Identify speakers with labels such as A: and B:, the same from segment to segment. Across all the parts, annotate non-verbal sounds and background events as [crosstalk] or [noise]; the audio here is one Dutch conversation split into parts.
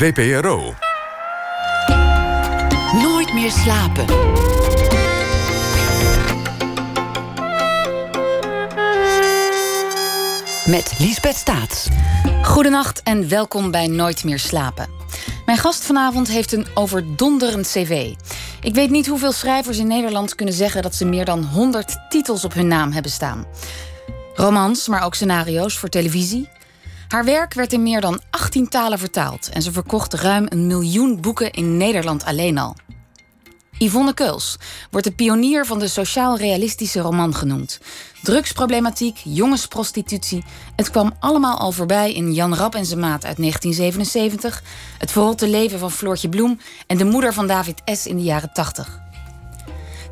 A: VPRO.
B: Nooit meer slapen. Met Liesbeth Staats. Goedenacht en welkom bij Nooit meer slapen. Mijn gast vanavond heeft een overdonderend cv. Ik weet niet hoeveel schrijvers in Nederland kunnen zeggen dat ze meer dan 100 titels op hun naam hebben staan. Romans, maar ook scenario's voor televisie. Haar werk werd in meer dan 18 talen vertaald en ze verkocht ruim een miljoen boeken in Nederland alleen al. Yvonne Keuls wordt de pionier van de sociaal-realistische roman genoemd. Drugsproblematiek, jongensprostitutie, het kwam allemaal al voorbij in Jan Rap en zijn maat uit 1977, het verrotte leven van Floortje Bloem en de moeder van David S. in de jaren 80.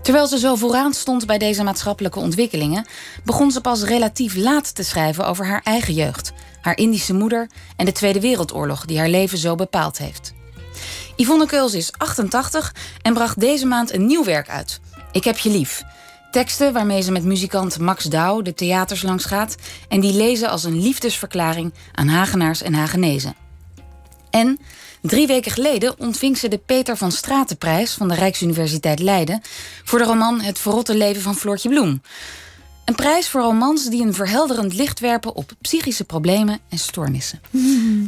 B: Terwijl ze zo vooraan stond bij deze maatschappelijke ontwikkelingen, begon ze pas relatief laat te schrijven over haar eigen jeugd, haar Indische moeder en de Tweede Wereldoorlog die haar leven zo bepaald heeft. Yvonne Keuls is 88 en bracht deze maand een nieuw werk uit. Ik heb je lief. Teksten waarmee ze met muzikant Max Douw de theaters langs gaat en die lezen als een liefdesverklaring aan Hagenaars en Hagenezen. En drie weken geleden ontving ze de Peter van Stratenprijs van de Rijksuniversiteit Leiden voor de roman Het verrotte leven van Floortje Bloem. Een prijs voor romans die een verhelderend licht werpen op psychische problemen en stoornissen.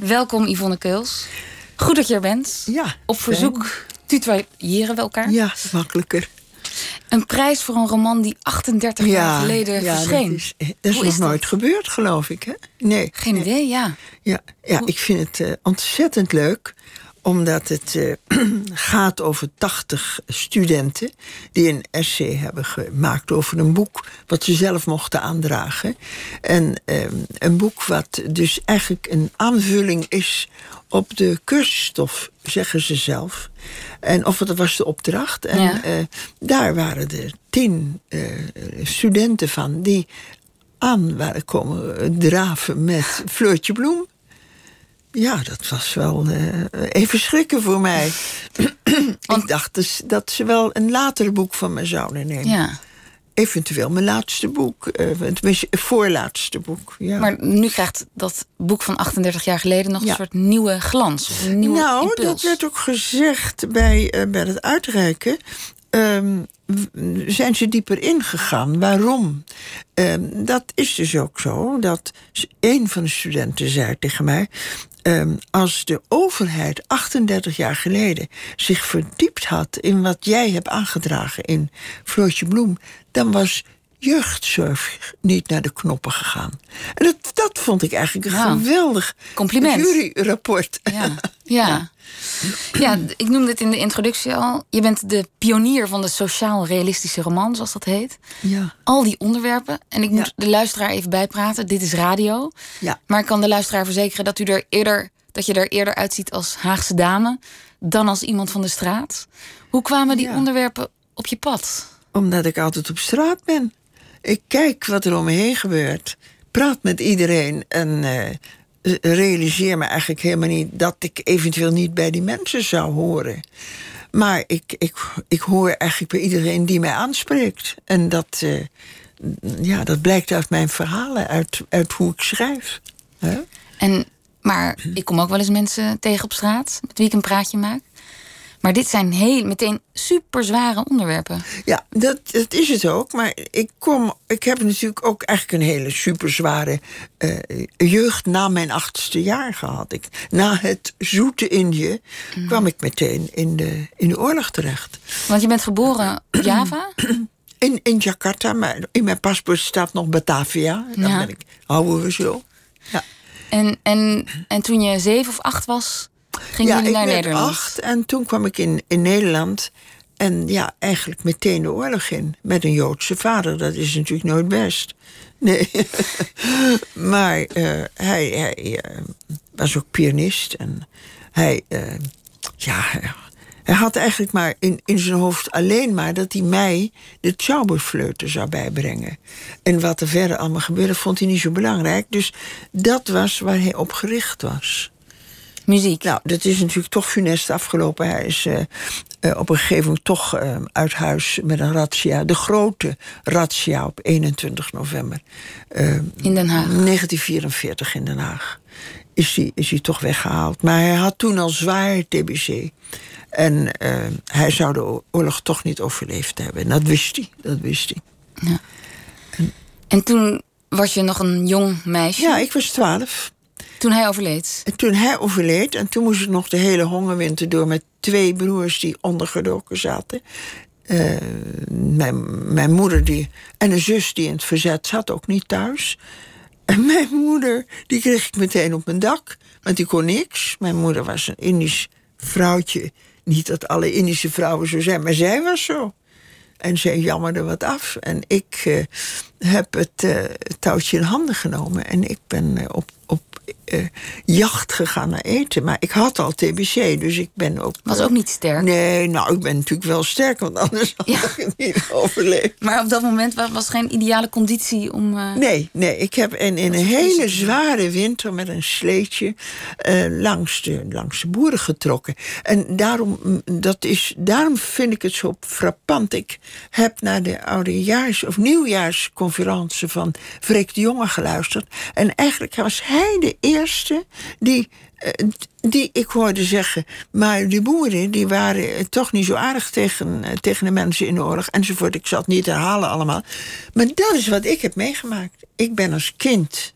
B: Welkom Yvonne Keuls. Goed dat je er bent.
C: Ja.
B: Op verzoek tutoyeren we elkaar.
C: Ja, makkelijker.
B: Een prijs voor een roman die 38 jaar geleden
C: ja,
B: verscheen.
C: Dat is, dat is nog nooit gebeurd, geloof ik. Hè? Nee.
B: Geen
C: nee.
B: idee, ja.
C: Ja, ja ik vind het uh, ontzettend leuk omdat het uh, [clears throat] gaat over 80 studenten die een essay hebben gemaakt over een boek wat ze zelf mochten aandragen. En uh, een boek wat dus eigenlijk een aanvulling is op de cursusstof, zeggen ze zelf. En of dat was de opdracht. En
B: Ja.
C: uh, daar waren er tien studenten van die aan waren komen draven met Fleurtje Bloem. Ja, dat was wel uh, even schrikken voor mij.
B: Want- [clears throat]
C: Ik dacht dus dat ze wel een later boek van me zouden nemen.
B: ja.
C: Eventueel mijn laatste boek. Uh, tenminste, voorlaatste boek. Ja.
B: Maar nu krijgt dat boek van 38 jaar geleden nog
C: Ja.
B: een soort nieuwe glans. Een nieuwe
C: nou,
B: impuls.
C: dat werd ook gezegd bij, uh, bij het uitreiken. Um, zijn ze dieper ingegaan. Waarom? Um, dat is dus ook zo dat een van de studenten zei tegen mij. Um, als de overheid 38 jaar geleden zich verdiept had in wat jij hebt aangedragen in Floortje Bloem, dan was jeugdzorg niet naar de knoppen gegaan. En dat, dat vond ik eigenlijk een geweldig
B: compliment.
C: juryrapport.
B: Ja. [laughs] ja. Ja, ik noemde het in de introductie al. Je bent de pionier van de sociaal-realistische roman, zoals dat heet.
C: Ja.
B: Al die onderwerpen. En ik moet
C: Ja.
B: de luisteraar even bijpraten. Dit is radio.
C: Ja.
B: Maar ik kan de luisteraar verzekeren dat, u er eerder, dat je er eerder uitziet als Haagse dame dan als iemand van de straat. Hoe kwamen die
C: Ja.
B: onderwerpen op je pad?
C: Omdat ik altijd op straat ben. Ik kijk wat er om me heen gebeurt. Praat met iedereen en uh, realiseer me eigenlijk helemaal niet dat ik eventueel niet bij die mensen zou horen. Maar ik, ik, ik hoor eigenlijk bij iedereen die mij aanspreekt. En dat, uh, ja, dat blijkt uit mijn verhalen, uit, uit hoe ik schrijf.
B: En, maar ik kom ook wel eens mensen tegen op straat met wie ik een praatje maak. Maar dit zijn heel, meteen super zware onderwerpen.
C: Ja, dat, dat is het ook. Maar ik, kom, ik heb natuurlijk ook eigenlijk een hele super zware uh, jeugd na mijn achtste jaar gehad. Ik, na het zoete Indië mm. kwam ik meteen in de, in de oorlog terecht.
B: Want je bent geboren op [clears throat] Java?
C: In, in Jakarta, maar in mijn paspoort staat nog Batavia. Dan
B: Ja.
C: ben ik, houden we zo. Ja.
B: En, en, en toen je zeven of acht was, ging
C: ja,
B: jullie
C: ik
B: naar Nederland?
C: acht en toen kwam ik in, in Nederland. En ja, eigenlijk meteen de oorlog in. Met een Joodse vader. Dat is natuurlijk nooit best. [laughs] Nee. [laughs] maar uh, hij, hij uh, was ook pianist. En hij, uh, ja, hij had eigenlijk maar in, in zijn hoofd alleen maar dat hij mij de Zauberfleuten zou bijbrengen. En wat er verder allemaal gebeurde, vond hij niet zo belangrijk. Dus dat was waar hij op gericht was.
B: Muziek.
C: Nou, dat is natuurlijk toch funest afgelopen. Hij is uh, uh, op een gegeven moment toch uh, uit huis met een razzia. De grote razzia op 21 november.
B: in Den Haag.
C: 1944 in Den Haag. is hij, is hij toch weggehaald. Maar hij had toen al zwaar TBC. En eh, hij zou de oorlog toch niet overleefd hebben. En dat wist hij. Dat wist hij. Ja.
B: En, en toen was je nog een jong meisje?
C: Ja, ik was twaalf.
B: Toen hij overleed?
C: En toen hij overleed, en toen moest ik nog de hele hongerwinter door met twee broers die ondergedoken zaten. Uh, mijn, mijn moeder die, en een zus die in het verzet zat, ook niet thuis. En mijn moeder, die kreeg ik meteen op mijn dak, want die kon niks. Mijn moeder was een Indisch vrouwtje. Niet dat alle Indische vrouwen zo zijn, maar zij was zo. En zij jammerde wat af. En ik uh, heb het uh, touwtje in handen genomen. En ik ben op op uh, jacht gegaan naar eten. Maar ik had al TBC, dus ik ben ook...
B: Was ook niet sterk?
C: Nee, nou, ik ben natuurlijk wel sterk, want anders had ik het niet overleefd.
B: Maar op dat moment was, was geen ideale conditie om... Uh...
C: Nee, nee, ik heb in, in een hele zware winter met een sleetje uh, langs, de, langs de boeren getrokken. En daarom, mm, dat is, daarom vind ik het zo frappant. Ik heb naar de oudejaars- of nieuwjaarsconferentie van Freek de Jonge geluisterd. En eigenlijk was hij hij de eerste die, eh, die ik hoorde zeggen. Maar die boeren die waren toch niet zo aardig tegen, eh, tegen de mensen in de oorlog enzovoort. Ik zal het niet herhalen allemaal. Maar dat is wat ik heb meegemaakt. Ik ben als kind,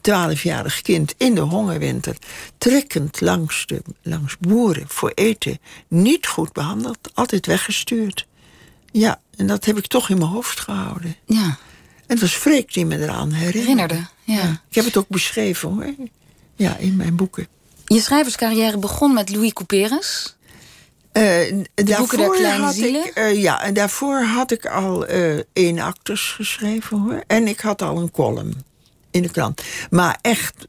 C: twaalfjarig kind, in de hongerwinter... trekkend langs, de, langs boeren voor eten. Niet goed behandeld, altijd weggestuurd. Ja, en dat heb ik toch in mijn hoofd gehouden.
B: Ja.
C: Het was Freek die me eraan herinnerde.
B: herinnerde ja.
C: Ik heb het ook beschreven hoor. Ja, in mijn boeken.
B: Je schrijverscarrière begon met Louis Couperus.
C: Uh, de boeken der kleine zielen? Ik, uh, ja, en daarvoor had ik al uh, één acteurs geschreven hoor. En ik had al een column in de krant. Maar echt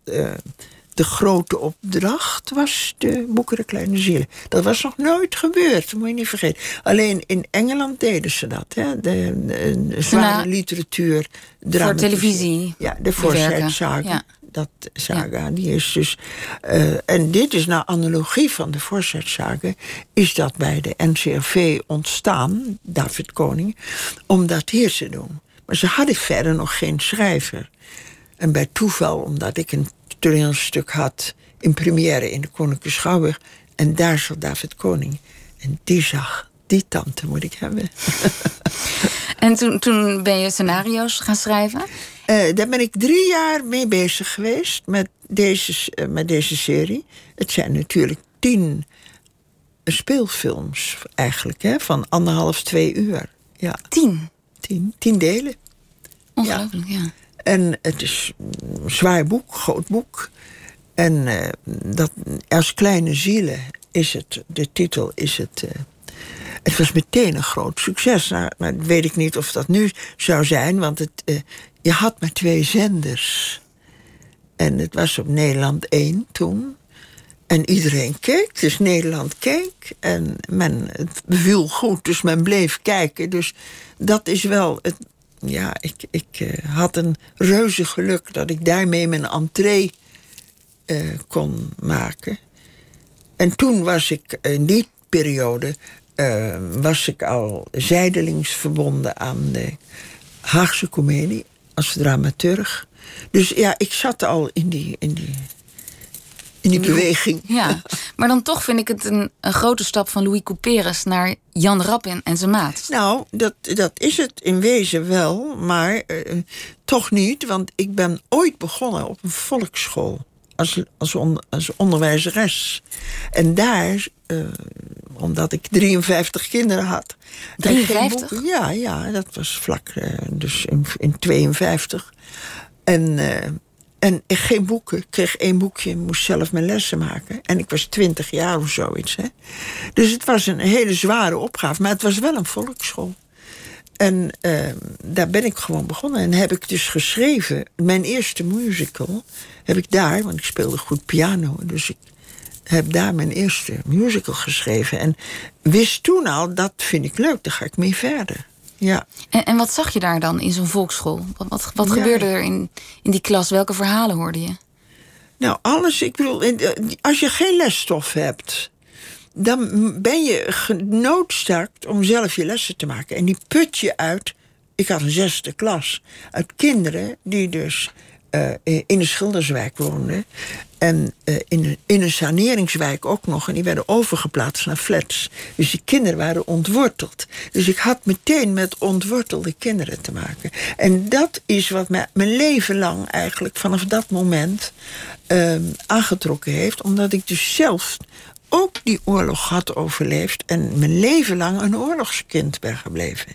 C: de grote opdracht was de boeken de Kleine Zielen. Dat was nog nooit gebeurd, dat moet je niet vergeten. Alleen in Engeland deden ze dat. Hè? De, de, zware literatuur.
B: Voor televisie.
C: Ja, de Saga. Dat saga, die is dus... Uh, en dit is naar analogie van de Saga... is dat bij de NCRV ontstaan, David Koning... om dat hier te doen. Maar ze hadden verder nog geen schrijver. En bij toeval, omdat ik een toneelstuk had in première in de Koninklijke Schouwburg. En daar zat David Koning. En die zag, die tante moet ik hebben. [laughs]
B: en toen, toen ben je scenario's gaan schrijven?
C: Uh, daar ben ik drie jaar mee bezig geweest met deze, uh, met deze serie. Het zijn natuurlijk tien speelfilms eigenlijk, hè, van anderhalf, twee uur. Ja.
B: Tien?
C: Tien, tien delen.
B: Ongelooflijk, ja.
C: En het is een zwaar boek, groot boek. En uh, dat, als kleine zielen is het, de titel is het. Uh, het was meteen een groot succes. Nou, maar weet ik niet of dat nu zou zijn, want het, uh, je had maar twee zenders. En het was op Nederland 1 toen. En iedereen keek, dus Nederland keek. En men, het beviel goed, dus men bleef kijken. Dus dat is wel het ja, ik, ik uh, had een reuze geluk dat ik daarmee mijn entree uh, kon maken. En toen was ik, in die periode, was ik al zijdelings verbonden aan de Haagse Comedie als dramaturg. Dus ja, ik zat al in die, in die in die beweging.
B: Ja, [laughs] maar dan toch vind ik het een, een grote stap van Louis Couperus naar Jan Rappin en zijn maat.
C: Nou, dat, dat is het in wezen wel, maar uh, toch niet. Want ik ben ooit begonnen op een volksschool als, als, on, als onderwijzeres. En daar, uh, omdat ik 53 kinderen had.
B: 53?
C: Boeken, ja, ja, dat was vlak, uh, dus in, in 52. En en geen boeken. Ik kreeg één boekje moest zelf mijn lessen maken. En ik was twintig jaar of zoiets. Hè. Dus het was een hele zware opgave. Maar het was wel een volksschool. En uh, daar ben ik gewoon begonnen. En heb ik dus geschreven. Mijn eerste musical heb ik daar, want ik speelde goed piano. Dus ik heb daar mijn eerste musical geschreven. En wist toen al, dat vind ik leuk, daar ga ik mee verder. Ja.
B: En, en wat zag je daar dan in zo'n volksschool? Wat, wat, wat gebeurde er in, in die klas? Welke verhalen hoorde je?
C: Nou, alles. Ik bedoel, als je geen lesstof hebt, dan ben je genoodzaakt om zelf je lessen te maken. En die put je uit. Ik had een zesde klas. Uit kinderen die dus uh, in een schilderswijk woonden. En uh, in, in een saneringswijk ook nog. En die werden overgeplaatst naar flats. Dus die kinderen waren ontworteld. Dus ik had meteen met ontwortelde kinderen te maken. En dat is wat mij mijn leven lang eigenlijk vanaf dat moment uh, aangetrokken heeft. Omdat ik dus zelf ook die oorlog had overleefd en mijn leven lang een oorlogskind ben gebleven.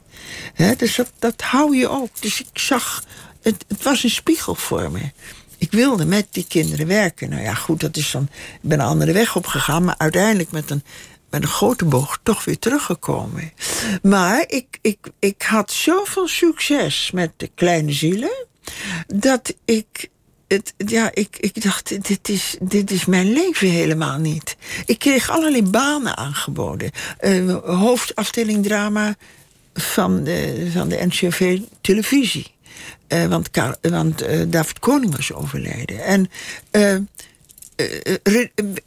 C: dus dat, hou je ook. Dus ik zag, het was een spiegel voor me. Ik wilde met die kinderen werken. Nou ja, goed, dat is dan. Ik ben een andere weg opgegaan, maar uiteindelijk met een, met een grote boog toch weer teruggekomen. Maar ik, ik, ik had zoveel succes met de kleine zielen. dat ik het, ja, ik, ik dacht, dit is, dit is mijn leven helemaal niet. Ik kreeg allerlei banen aangeboden. Uh, hoofdafdeling drama van de, van de NCV televisie. Uh, want want uh, David Koning was overleden. En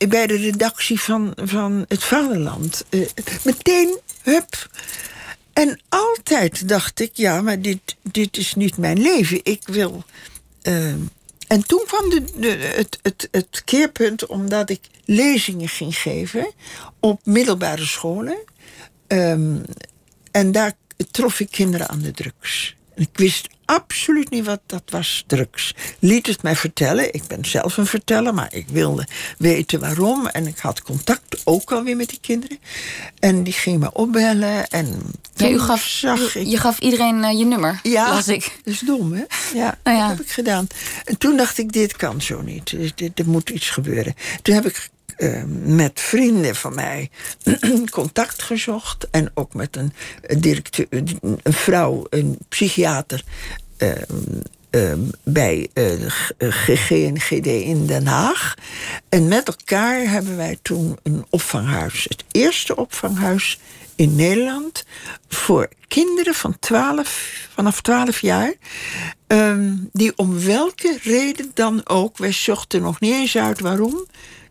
C: bij de redactie van, van Het Vaderland. meteen, hup. En altijd dacht ik, ja, maar dit, dit is niet mijn leven. Ik wil en toen kwam de, de, het, het, het keerpunt omdat ik lezingen ging geven op middelbare scholen. Um, en daar trof ik kinderen aan de drugs. Ik wist absoluut niet wat dat was, drugs. Liet het mij vertellen. Ik ben zelf een verteller, maar ik wilde weten waarom. En ik had contact ook alweer met die kinderen. En die ging me opbellen. En
B: ja, u gaf, zag ik... Je gaf iedereen uh, je nummer, ja, las ik.
C: dat is dom, hè? Ja, nou ja, dat heb ik gedaan. En toen dacht ik, dit kan zo niet. Er moet iets gebeuren. Toen heb ik uh, met vrienden van mij [clears throat] contact gezocht. En ook met een, directeur, een vrouw, een psychiater. Uh, uh, bij GD in Den Haag. En met elkaar hebben wij toen een opvanghuis. Het eerste opvanghuis in Nederland voor kinderen van 12, vanaf 12 jaar. Um, die om welke reden dan ook, wij zochten nog niet eens uit waarom,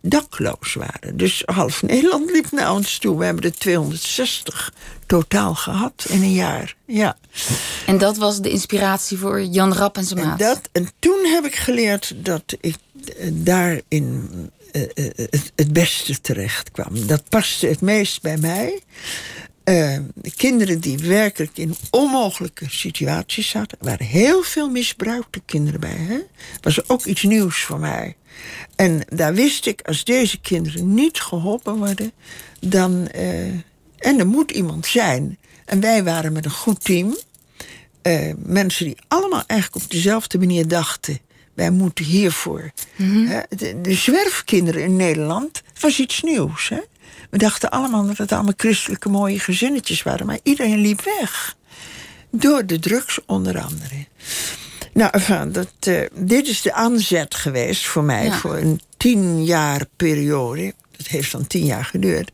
C: dakloos waren. Dus half Nederland liep naar ons toe. We hebben er 260 totaal gehad in een jaar. Ja.
B: En dat was de inspiratie voor Jan Rap en zijn maat?
C: En, dat, en toen heb ik geleerd dat ik eh, daarin uh, het, het beste terecht kwam. Dat paste het meest bij mij. Uh, kinderen die werkelijk in onmogelijke situaties zaten. Er waren heel veel misbruikte kinderen bij. Hè? Dat was ook iets nieuws voor mij. En daar wist ik, als deze kinderen niet geholpen worden, dan. Uh, en er moet iemand zijn. En wij waren met een goed team. Uh, mensen die allemaal eigenlijk op dezelfde manier dachten. Wij moeten hiervoor. Mm de, de, zwerfkinderen in Nederland was iets nieuws. Hè? We dachten allemaal dat het allemaal christelijke mooie gezinnetjes waren. Maar iedereen liep weg. Door de drugs onder andere. Nou, enfin, dat, uh, dit is de aanzet geweest voor mij voor een tien jaar periode. Dat heeft dan tien jaar geduurd.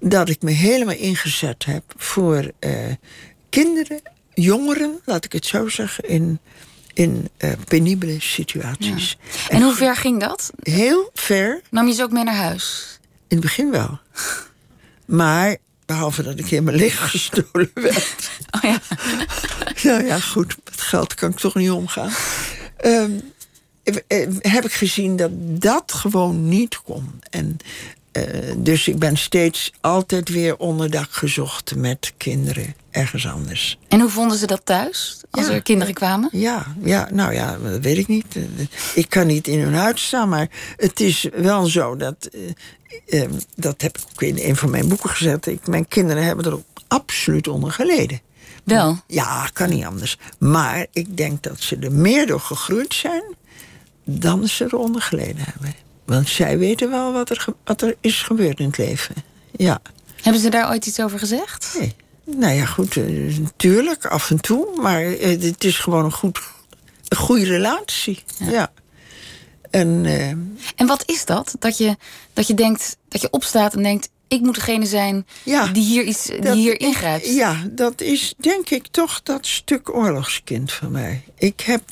C: Dat ik me helemaal ingezet heb voor uh, kinderen, jongeren, laat ik het zo zeggen, in, in uh, penibele situaties.
B: Ja. En, en hoe ver ging dat?
C: Heel ver.
B: Nam je ze ook mee naar huis?
C: In het begin wel. Maar behalve dat ik helemaal leeg gestolen werd.
B: Oh ja.
C: nou ja, goed. Met geld kan ik toch niet omgaan. Um, heb ik gezien dat dat gewoon niet kon. En uh, dus ik ben steeds altijd weer onderdak gezocht met kinderen ergens anders.
B: En hoe vonden ze dat thuis? Als er kinderen kwamen?
C: Ja, ja, nou ja, dat weet ik niet. Ik kan niet in hun huid staan, maar het is wel zo dat. Uh, uh, dat heb ik ook in een van mijn boeken gezet. Ik, mijn kinderen hebben er absoluut onder geleden.
B: Wel?
C: Ja, kan niet anders. Maar ik denk dat ze er meer door gegroeid zijn dan ze eronder geleden hebben. Want zij weten wel wat er, wat er is gebeurd in het leven. Ja.
B: Hebben ze daar ooit iets over gezegd?
C: Nee. Nou ja, goed, uh, natuurlijk, af en toe. Maar uh, het is gewoon een, goed, een goede relatie. Ja. En, uh,
B: en wat is dat? Dat je, dat je denkt, dat je opstaat en denkt... ik moet degene zijn ja, die hier, iets, die hier ingrijpt.
C: Ja, dat is denk ik toch dat stuk oorlogskind van mij. Ik heb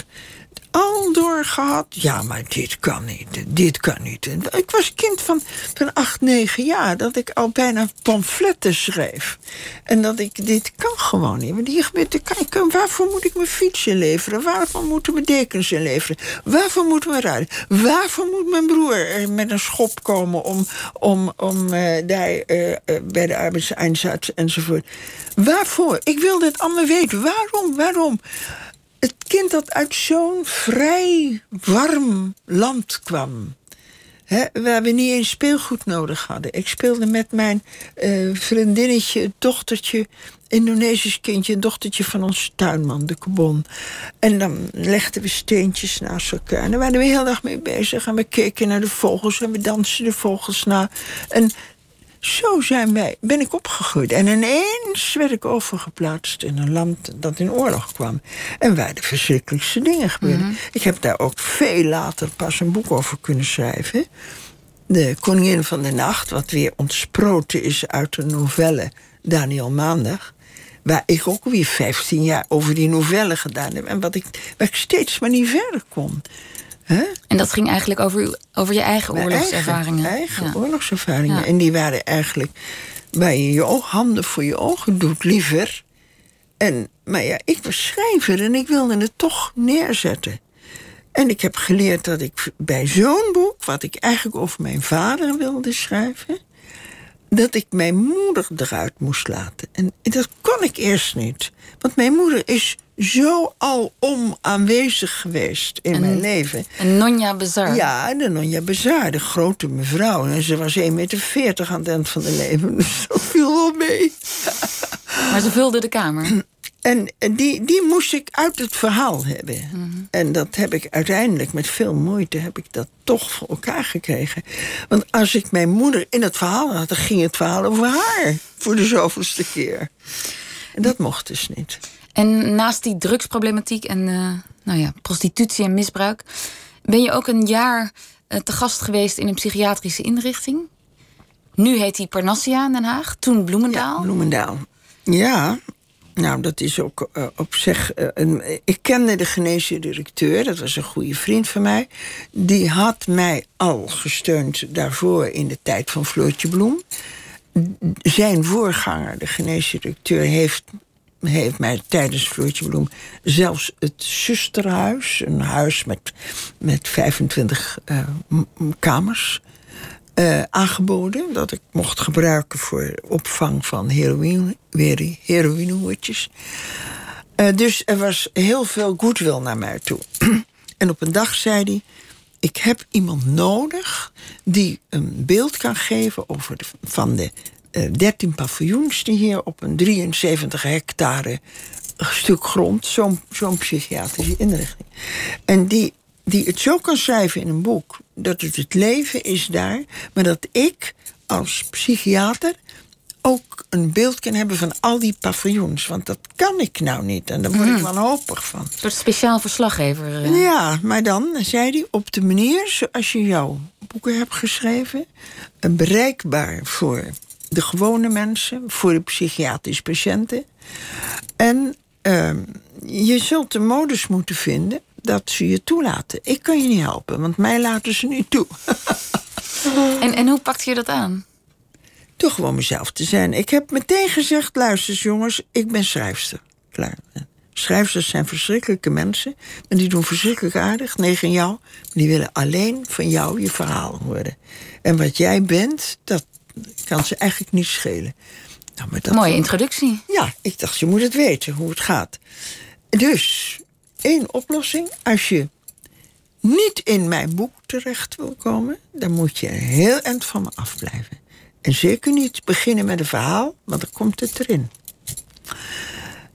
C: al door gehad. Ja, maar dit kan niet. Dit kan niet. Ik was kind van, van acht, negen jaar. Dat ik al bijna pamfletten schreef. En dat ik, dit kan gewoon niet. Want hier gebeurt, kan, waarvoor moet ik mijn fiets inleveren? Waarvoor moeten we dekens inleveren? Waarvoor moeten we rijden? Waarvoor moet mijn broer met een schop komen om, om, om uh, daar uh, bij de arbeidseinsatz enzovoort? Waarvoor? Ik wil dit allemaal weten. Waarom? Waarom? Het kind dat uit zo'n vrij warm land kwam. Waar we niet eens speelgoed nodig hadden. Ik speelde met mijn uh, vriendinnetje, dochtertje, Indonesisch kindje, dochtertje van onze tuinman, de Kobon. En dan legden we steentjes naast elkaar. En daar waren we heel erg mee bezig. En we keken naar de vogels en we dansten de vogels na. En zo zijn wij, ben ik opgegroeid. En ineens werd ik overgeplaatst in een land dat in oorlog kwam. En waar de verschrikkelijkste dingen gebeurden. Mhm. Ik heb daar ook veel later pas een boek over kunnen schrijven. De Koningin van de Nacht, wat weer ontsproten is uit de novelle Daniel Maandag. Waar ik ook weer 15 jaar over die novelle gedaan heb. En wat ik, waar ik steeds maar niet verder kon.
B: En dat ging eigenlijk over, over je eigen oorlogservaringen.
C: Eigen, eigen oorlogservaringen. En die waren eigenlijk waar je je handen voor je ogen doet, liever. En, maar ja, ik was schrijver en ik wilde het toch neerzetten. En ik heb geleerd dat ik bij zo'n boek, wat ik eigenlijk over mijn vader wilde schrijven, dat ik mijn moeder eruit moest laten. En dat kon ik eerst niet. Want mijn moeder is zo alom aanwezig geweest in mijn leven.
B: Een Nonja Bezar.
C: Ja, de Nonja Bezar, de grote mevrouw. En ze was 1,40 meter aan het eind van de leven. [laughs] Dus dat viel wel mee.
B: Maar ze vulde de kamer. [clears throat]
C: En die, die moest ik uit het verhaal hebben. Mhm. En dat heb ik uiteindelijk met veel moeite heb ik dat toch voor elkaar gekregen. Want als ik mijn moeder in het verhaal had, dan ging het verhaal over haar voor de zoveelste keer. En dat mocht dus niet.
B: En naast die drugsproblematiek en uh, nou ja, prostitutie en misbruik, ben je ook een jaar uh, te gast geweest in een psychiatrische inrichting. Nu heet die Parnassia in Den Haag, toen Bloemendaal.
C: Ja, Bloemendaal. Ja, nou, dat is ook uh, op zich. Een, ik kende de genetische directeur, dat was een goede vriend van mij. Die had mij al gesteund daarvoor in de tijd van Floortje Bloem. Zijn voorganger, de genetische directeur, heeft, heeft mij tijdens Floortje Bloem zelfs het zusterhuis, een huis met, met 25 uh, kamers uh, aangeboden. Dat ik mocht gebruiken voor opvang van heroïne, heroïnehoertjes. Uh, dus er was heel veel goodwill naar mij toe. [clears throat] en op een dag zei hij... ik heb iemand nodig die een beeld kan geven... over van de eh, 13 paviljoens die hier op een 73 hectare stuk grond... zo'n zo'n psychiatrische inrichting. En die die het zo kan schrijven in een boek dat het het leven is daar, maar dat ik als psychiater ook een beeld kan hebben van al die paviljoens. Want dat kan ik nou niet. En daar word ik mm. wanhopig van. Een
B: soort speciaal verslaggever.
C: Uh. Ja, maar dan zei hij op de manier zoals je jouw boeken hebt geschreven... bereikbaar voor de gewone mensen, voor de psychiatrische patiënten. En uh, je zult de modus moeten vinden dat ze je toelaten. Ik kan je niet helpen, want mij laten ze niet toe.
B: en, en hoe pakt je dat aan?
C: Toch gewoon mezelf te zijn. Ik heb meteen gezegd: luister jongens, ik ben schrijfster. Klaar. Schrijfsters zijn verschrikkelijke mensen. En die doen verschrikkelijk aardig, negen jou. Maar die willen alleen van jou je verhaal horen. En wat jij bent, dat kan ze eigenlijk niet schelen.
B: Nou, maar dat Mooie introductie.
C: Ja, ik dacht, je moet het weten hoe het gaat. Dus één oplossing. Als je niet in mijn boek terecht wil komen, dan moet je heel eind van me afblijven. En zeker niet beginnen met een verhaal, want dan komt het erin.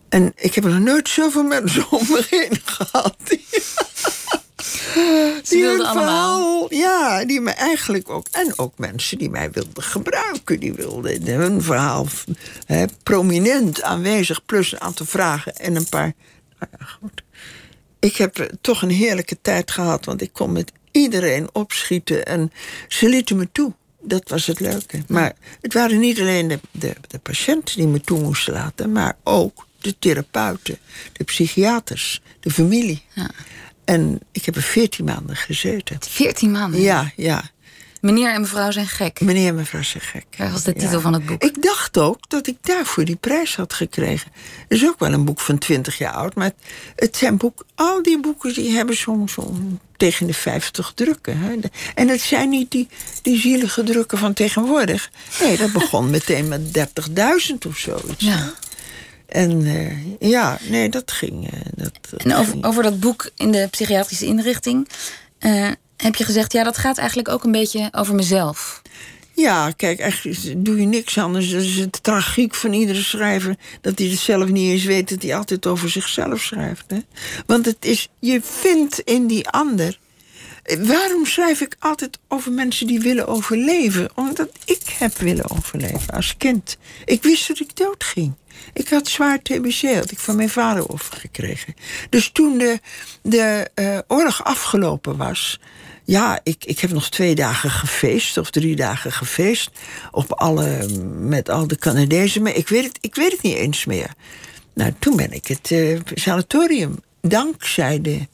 C: En ik heb er nooit zoveel mensen om me heen gehad. Die, [laughs]
B: die wilden allemaal.
C: Ja, die me eigenlijk ook. En ook mensen die mij wilden gebruiken. Die wilden hun verhaal hè, prominent aanwezig. Plus een aantal vragen en een paar. Nou ja, goed ik heb toch een heerlijke tijd gehad, want ik kon met iedereen opschieten en ze lieten me toe. Dat was het leuke. Maar het waren niet alleen de, de, de patiënten die me toe moesten laten, maar ook de therapeuten, de psychiaters, de familie. Ja. En ik heb er veertien maanden gezeten.
B: Veertien maanden?
C: Ja, ja.
B: Meneer en mevrouw zijn gek.
C: Meneer en mevrouw zijn gek.
B: Dat was de titel van het boek.
C: Ik dacht ook dat ik daarvoor die prijs had gekregen. Het is ook wel een boek van 20 jaar oud. Maar het zijn boek, al die boeken die hebben zo tegen de 50 drukken. Hè. En het zijn niet die, die zielige drukken van tegenwoordig. Nee, dat begon [laughs] meteen met 30.000 of zoiets. Ja. En uh, ja, nee, dat ging. Uh, dat, dat
B: en over, over, dat boek in de psychiatrische inrichting. Uh, heb je gezegd, ja, dat gaat eigenlijk ook een beetje over mezelf.
C: Ja, kijk, eigenlijk doe je niks anders. Dat is het tragiek van iedere schrijver. Dat hij het zelf niet eens weet dat hij altijd over zichzelf schrijft. Hè? Want het is, je vindt in die ander. Waarom schrijf ik altijd over mensen die willen overleven? Omdat ik heb willen overleven als kind. Ik wist dat ik doodging. Ik had zwaar TBC, had ik van mijn vader overgekregen. Dus toen de, de uh, oorlog afgelopen was, ja, ik, ik heb nog twee dagen gefeest, of drie dagen gefeest. Op alle, met al de Canadezen. Maar ik weet het, ik weet het niet eens meer. Nou, toen ben ik het uh, sanatorium, dankzij de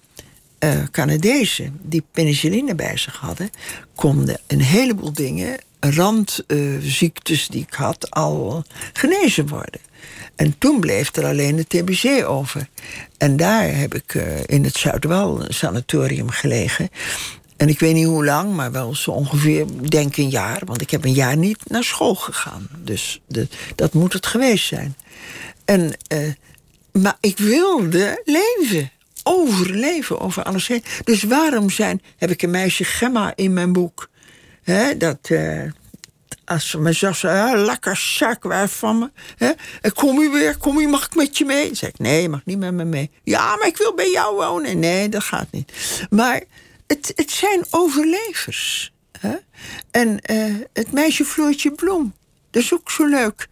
C: uh, Canadezen die penicilline bij zich hadden, konden een heleboel dingen, randziektes die ik had, al genezen worden. En toen bleef er alleen de TBC over. En daar heb ik uh, in het Zuidwal sanatorium gelegen. En ik weet niet hoe lang, maar wel zo ongeveer, denk een jaar. Want ik heb een jaar niet naar school gegaan. Dus de, dat moet het geweest zijn. En, uh, maar ik wilde leven. Overleven over alles heen. Dus waarom zijn, heb ik een meisje Gemma in mijn boek. Dat, uh, als ze me zag, ze, lekker zak van me. Hè? Kom u weer, kom u, mag ik met je mee? Zeg ik, nee, je mag niet met me mee. Ja, maar ik wil bij jou wonen. Nee, dat gaat niet. Maar het, het zijn overlevers. Hè? En uh, het meisje Floortje Bloem, dat is ook zo leuk.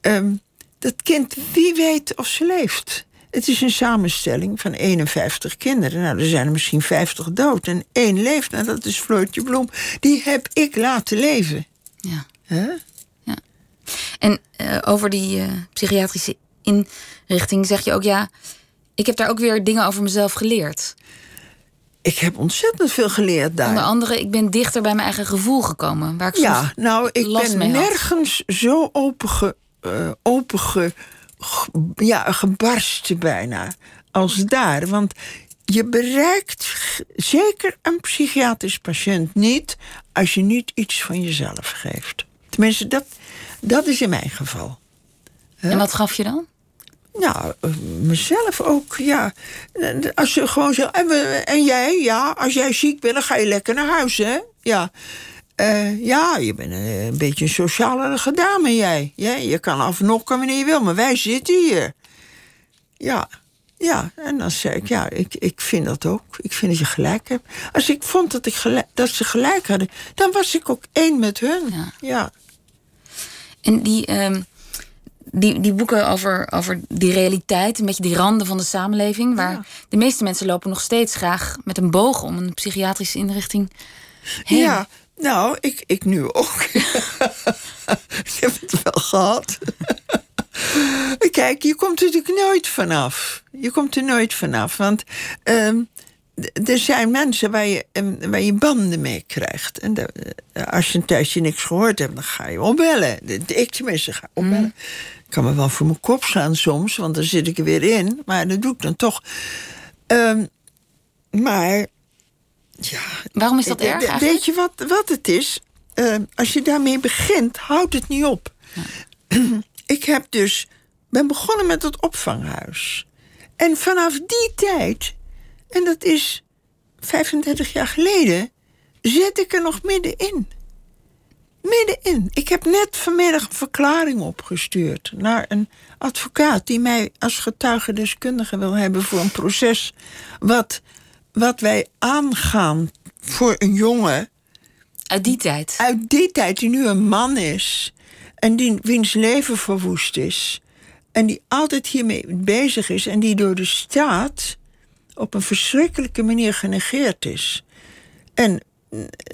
C: Um, dat kind, wie weet of ze leeft. Het is een samenstelling van 51 kinderen. Nou, er zijn er misschien 50 dood en één leeft. En dat is Floortje Bloem. Die heb ik laten leven.
B: Ja. Ja. En uh, over die uh, psychiatrische inrichting zeg je ook... ja, ik heb daar ook weer dingen over mezelf geleerd
C: ik heb ontzettend veel geleerd daar.
B: Onder andere, ik ben dichter bij mijn eigen gevoel gekomen. Waar ik
C: ja, nou, ik ben nergens zo open, uh, open ja, gebarsten bijna als daar. Want je bereikt zeker een psychiatrisch patiënt niet als je niet iets van jezelf geeft. Tenminste, dat, dat is in mijn geval.
B: En wat gaf je dan?
C: Nou, mezelf ook, ja. Als je gewoon zegt, en, en, jij, ja, als jij ziek bent, dan ga je lekker naar huis, hè? Ja. Uh, ja, je bent een, een beetje een sociale dame, jij. Ja, je kan afnokken wanneer je wil, maar wij zitten hier. Ja, ja. En dan zei ik, ja, ik, ik vind dat ook. Ik vind dat je gelijk hebt. Als ik vond dat, ik gelijk, dat ze gelijk hadden, dan was ik ook één met hun. Ja. ja.
B: En die... Um die, die boeken over, over die realiteit, een beetje die randen van de samenleving, waar de meeste mensen lopen nog steeds graag met een boog om een psychiatrische inrichting heen.
C: Ja, nou, ik, ik nu ook. [laughs] ik heb het wel gehad. [laughs] Kijk, je komt er natuurlijk nooit vanaf. Je komt er nooit vanaf. Want um, er zijn mensen waar je, ehm, waar je banden mee krijgt. En de, als je een tijdje niks gehoord hebt, dan ga je opbellen. Ik tenminste ga opbellen. Mm kan me wel voor mijn kop slaan soms, want dan zit ik er weer in. Maar dat doe ik dan toch. Um, maar. Ja,
B: Waarom is dat erg? Eigenlijk?
C: Weet je wat, wat het is? Uh, als je daarmee begint, houdt het niet op. Ja. [clears throat] ik heb dus. ben begonnen met het opvanghuis. En vanaf die tijd, en dat is 35 jaar geleden, zit ik er nog middenin middenin. Ik heb net vanmiddag een verklaring opgestuurd naar een advocaat die mij als getuigendeskundige wil hebben voor een proces wat, wat wij aangaan voor een jongen.
B: Uit die tijd?
C: Uit die tijd, die nu een man is en die, wiens leven verwoest is. En die altijd hiermee bezig is en die door de staat op een verschrikkelijke manier genegeerd is. En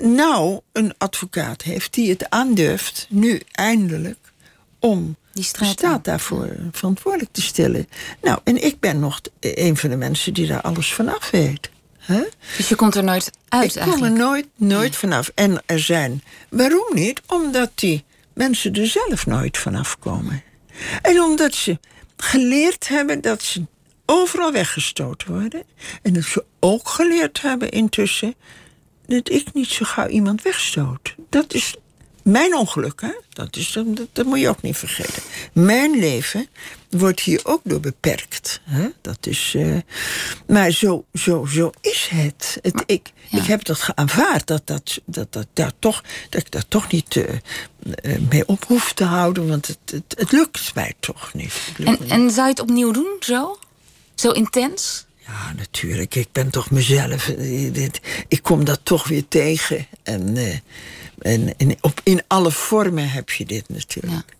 C: nou een advocaat heeft die het aandurft, nu eindelijk, om die staat daarvoor verantwoordelijk te stellen. Nou, en ik ben nog een van de mensen die daar alles vanaf weet.
B: Dus je komt er nooit uit
C: ik kom er nooit, nooit vanaf. En er zijn... Waarom niet? Omdat die mensen er zelf nooit vanaf komen. En omdat ze geleerd hebben dat ze overal weggestoten worden. En dat ze ook geleerd hebben intussen dat ik niet zo gauw iemand wegstoot. Dat is mijn ongeluk, hè? Dat, is, dat, dat moet je ook niet vergeten. Mijn leven wordt hier ook door beperkt. Hè? Dat is, uh, maar zo, zo, zo is het. het ik, ik heb dat geaanvaard, dat, dat, dat, dat, daar toch, dat ik daar toch niet uh, mee op hoef te houden, want het, het, het lukt mij toch niet.
B: En, en zou je het opnieuw doen, zo? Zo intens?
C: Ja, natuurlijk. Ik ben toch mezelf. Ik kom dat toch weer tegen. En, uh, en, en op, in alle vormen heb je dit natuurlijk.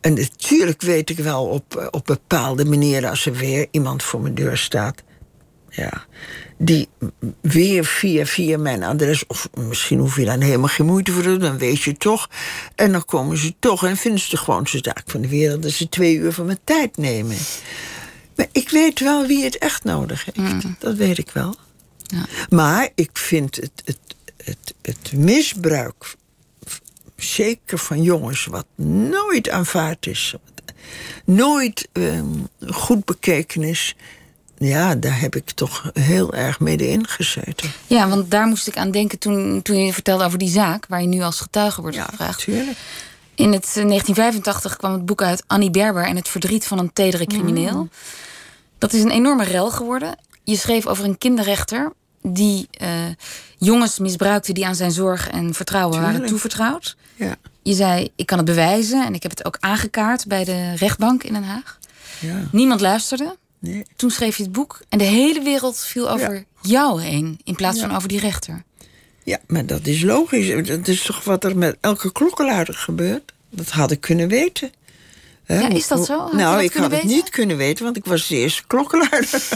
C: En natuurlijk weet ik wel op, op bepaalde manieren... als er weer iemand voor mijn deur staat... Ja, die weer via, via mijn adres... of misschien hoef je dan helemaal geen moeite voor te doen... dan weet je toch. En dan komen ze toch en vinden ze de gewoonste zaak van de wereld... dat ze twee uur van mijn tijd nemen. Maar ik weet wel wie het echt nodig heeft. Mm. Dat weet ik wel. Ja. Maar ik vind het, het, het, het misbruik, zeker van jongens, wat nooit aanvaard is, nooit um, goed bekeken is. Ja, daar heb ik toch heel erg middenin gezeten.
B: Ja, want daar moest ik aan denken toen, toen je vertelde over die zaak... waar je nu als getuige wordt ja, gevraagd.
C: Tuurlijk.
B: In het 1985 eh, kwam het boek uit Annie Berber en het verdriet van een tedere crimineel. Mm. Dat is een enorme rel geworden. Je schreef over een kinderrechter die uh, jongens misbruikte die aan zijn zorg en vertrouwen waren toevertrouwd.
C: Ja.
B: Je zei, ik kan het bewijzen en ik heb het ook aangekaart bij de rechtbank in Den Haag.
C: Ja.
B: Niemand luisterde.
C: Nee.
B: Toen schreef je het boek en de hele wereld viel over jou heen in plaats van over die rechter.
C: Ja, maar dat is logisch. Dat is toch wat er met elke klokkenluider gebeurt? Dat had ik kunnen weten.
B: Ja, is dat zo?
C: nou, ik had het niet kunnen weten, want ik was de eerste klokkenluider.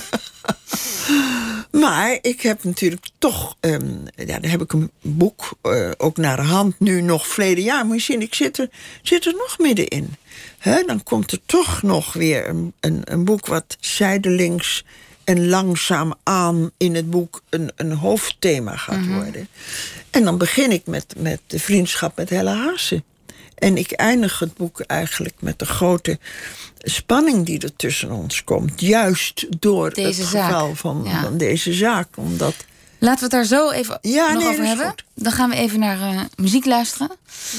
C: [laughs] maar ik heb natuurlijk toch... Um, ja, daar heb ik een boek, uh, ook naar de hand, nu nog verleden jaar. Moet je zien, ik zit er, zit er nog middenin. He, dan komt er toch nog weer een, een, een boek wat zijdelings en langzaam aan in het boek een, een hoofdthema gaat mhm. worden. En dan begin ik met, met de vriendschap met Helle Haase. En ik eindig het boek eigenlijk met de grote spanning die er tussen ons komt. Juist door
B: deze
C: het
B: zaak.
C: geval van, van, deze zaak. Omdat...
B: Laten we het daar zo even
C: ja,
B: nog
C: nee,
B: over hebben.
C: Goed.
B: Dan gaan we even naar uh, muziek luisteren.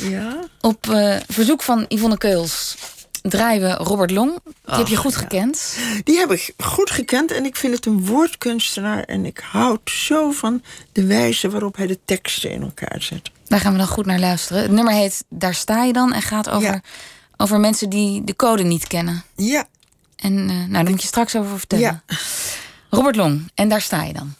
C: Ja.
B: Op uh, verzoek van Yvonne Keuls draaien we Robert Long. Die Ach, heb je goed ja. gekend.
C: Die heb ik goed gekend en ik vind het een woordkunstenaar. En ik houd zo van de wijze waarop hij de teksten in elkaar zet.
B: Daar gaan we dan goed naar luisteren. Het nummer heet Daar sta je dan en gaat over, ja. over mensen die de code niet kennen.
C: Ja.
B: En uh, nou, daar moet je straks over vertellen.
C: Ja.
B: Robert Long, en daar sta je dan.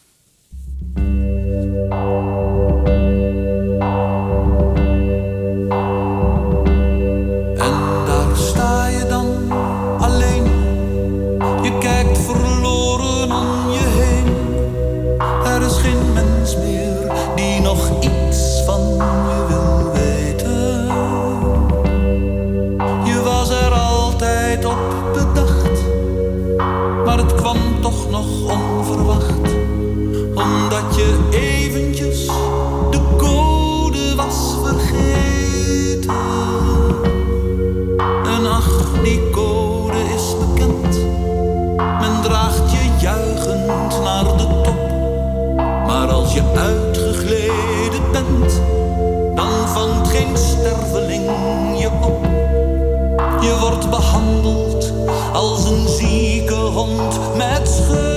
A: Je op. Je wordt behandeld als een zieke hond met schurft.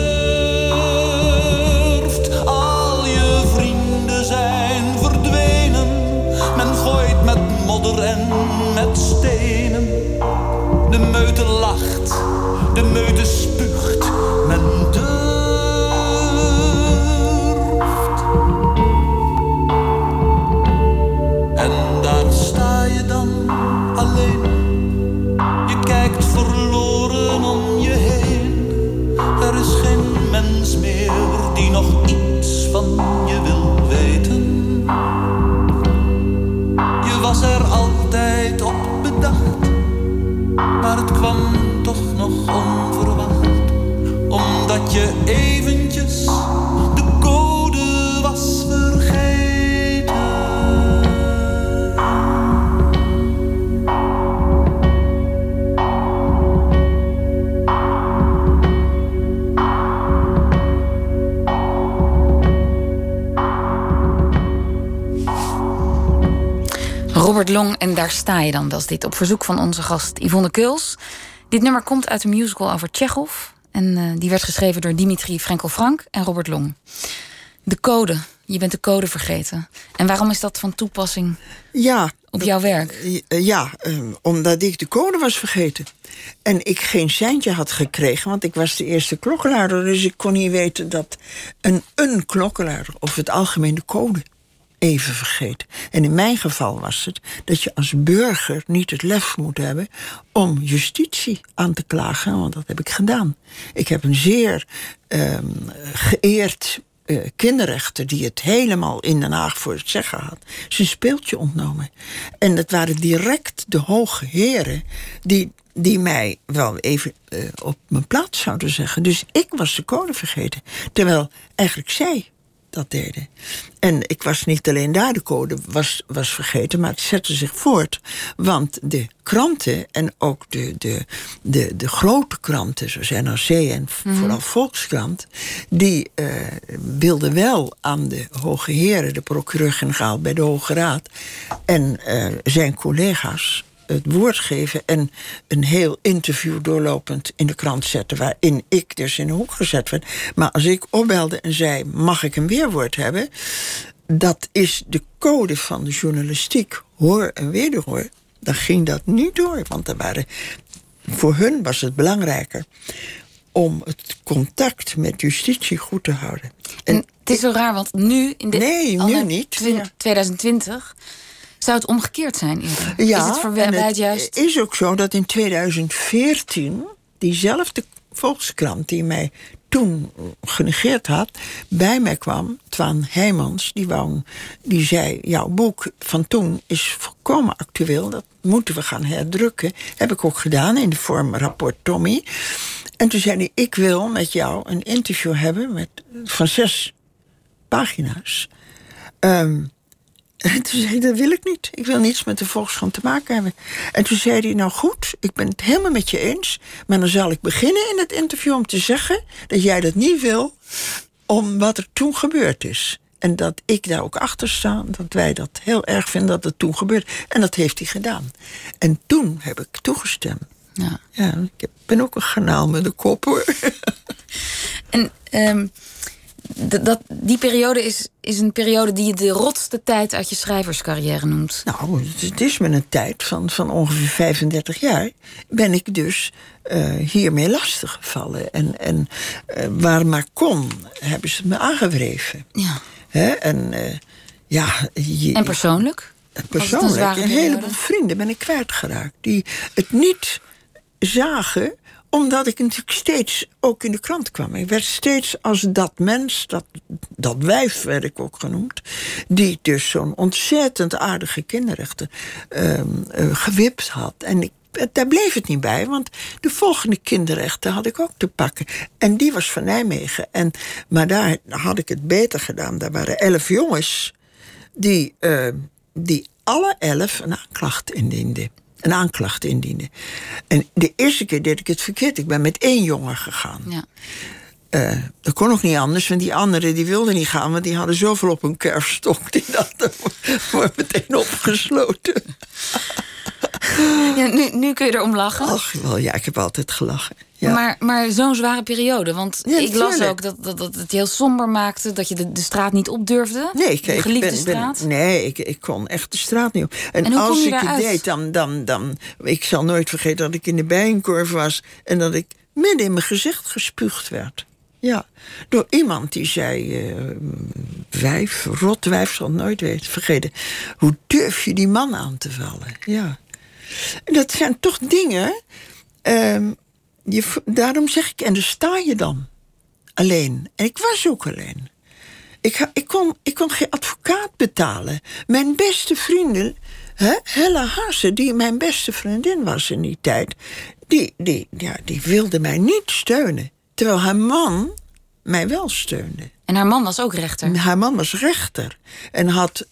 A: Al je vrienden zijn verdwenen, men gooit met modder en met stenen. De meute lacht, de meute spuugt,
B: Long en daar sta je dan. Dat is dit op verzoek van onze gast Yvonne Keuls. Dit nummer komt uit een musical over Tsjechov. En uh, die werd geschreven door Dimitri Frenkel-Frank en Robert Long. De code. Je bent de code vergeten. En waarom is dat van toepassing
C: ja,
B: op jouw werk?
C: Uh, ja, uh, omdat ik de code was vergeten. En ik geen seintje had gekregen, want ik was de eerste klokkenluider. Dus ik kon niet weten dat een, een klokkenluider of het algemeen de code even vergeten. En in mijn geval was het dat je als burger niet het lef moet hebben om justitie aan te klagen, want dat heb ik gedaan. Ik heb een zeer um, geëerd uh, kinderrechter die het helemaal in Den Haag voor het zeggen had, zijn speeltje ontnomen. En dat waren direct de hoge heren die, die mij wel even uh, op mijn plaats zouden zeggen. Dus ik was de code vergeten. Terwijl eigenlijk zij dat deden. En ik was niet alleen daar de code was, was vergeten, maar het zette zich voort. Want de kranten en ook de, de, de, de grote kranten, zoals NRC en mm. vooral Volkskrant, die uh, wilden wel aan de hoge heren, de procureur-generaal bij de Hoge Raad en uh, zijn collega's het woord geven en een heel interview doorlopend in de krant zetten, waarin ik dus in de hoek gezet werd. Maar als ik opbelde en zei: Mag ik een weerwoord hebben? Dat is de code van de journalistiek, hoor en wederhoor. Dan ging dat niet door, want er waren, voor hun was het belangrijker om het contact met justitie goed te houden.
B: En, en het is zo raar, want nu in de
C: nee, nu niet.
B: 2020 zou het omgekeerd zijn eerder? Ja, is het verwijt juist?
C: is ook zo dat in 2014 diezelfde Volkskrant die mij toen genegeerd had, bij mij kwam, Twan Heijmans, die, wou, die zei: Jouw boek van toen is volkomen actueel, dat moeten we gaan herdrukken. Heb ik ook gedaan in de vorm rapport Tommy. En toen zei hij: Ik wil met jou een interview hebben met, van zes pagina's. Um, en toen zei hij, dat wil ik niet. Ik wil niets met de Volkskrant te maken hebben. En toen zei hij, nou goed, ik ben het helemaal met je eens... maar dan zal ik beginnen in het interview om te zeggen... dat jij dat niet wil om wat er toen gebeurd is. En dat ik daar ook achter sta, dat wij dat heel erg vinden dat het toen gebeurt. En dat heeft hij gedaan. En toen heb ik toegestemd. Ja, ja ik ben ook een ganaal met de kop hoor.
B: En... Um dat, die periode is, is een periode die je de rotste tijd uit je schrijverscarrière noemt.
C: Nou, het is met een tijd van, van ongeveer 35 jaar. Ben ik dus uh, hiermee lastiggevallen. En, en uh, waar maar kon, hebben ze me aangewreven.
B: Ja.
C: Hè? En, uh, ja,
B: je, en persoonlijk?
C: Persoonlijk, een, een heleboel vrienden ben ik kwijtgeraakt. Die het niet zagen omdat ik natuurlijk steeds ook in de krant kwam. Ik werd steeds als dat mens, dat, dat wijf werd ik ook genoemd... die dus zo'n ontzettend aardige kinderrechten um, uh, gewipt had. En ik, daar bleef het niet bij, want de volgende kinderrechten had ik ook te pakken. En die was van Nijmegen. En, maar daar had ik het beter gedaan. Daar waren elf jongens die, uh, die alle elf een aanklacht indienden een aanklacht indienen. En de eerste keer deed ik het verkeerd. Ik ben met één jongen gegaan. Ja. Uh, dat kon nog niet anders, want die anderen die wilden niet gaan... want die hadden zoveel op hun kerfstok. Die dat [laughs] wordt meteen opgesloten.
B: Ja, nu, nu kun je erom lachen.
C: Ach, wel, ja, ik heb altijd gelachen.
B: Maar, maar zo'n zware periode. Want ik las ook dat, dat, dat het heel somber maakte. Dat je de, de straat niet op durfde.
C: Nee, ik,
B: geliefde ben,
C: straat. nee, ik, ik kon echt de straat niet op. En, als ik het deed, dan, dan, dan... Ik zal nooit vergeten dat ik in de bijenkorf was... en dat ik midden in mijn gezicht gespuugd werd. Ja, door iemand die zei... Uh, wijf, rotwijf, zal nooit weten, vergeten. Hoe durf je die man aan te vallen? Ja. En dat zijn toch dingen... Um, je, daarom zeg ik, en daar sta je dan. Alleen. En ik was ook alleen. Ik, ik, kon, ik kon geen advocaat betalen. Mijn beste vrienden, hè, Hella Haase, die mijn beste vriendin was in die tijd, die, die, ja, die wilde mij niet steunen. Terwijl haar man mij wel steunde.
B: En haar man was ook rechter?
C: Haar man was rechter. En had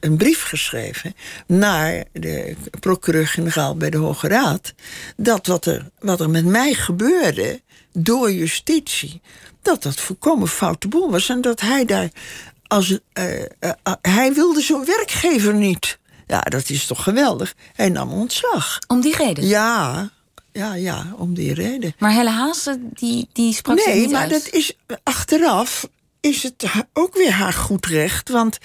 C: een brief geschreven naar de procureur-generaal bij de Hoge Raad. Dat wat er, wat er met mij gebeurde door justitie. dat dat volkomen foute boel was. En dat hij daar. Als, uh, uh, hij wilde zo'n werkgever niet. Ja, dat is toch geweldig. Hij nam ontslag.
B: Om die reden?
C: Ja, ja, ja, om die reden.
B: Maar Helle Haase, die, die sprak
C: Nee,
B: niet
C: maar
B: uit.
C: dat is achteraf is het ook weer haar goed recht. Want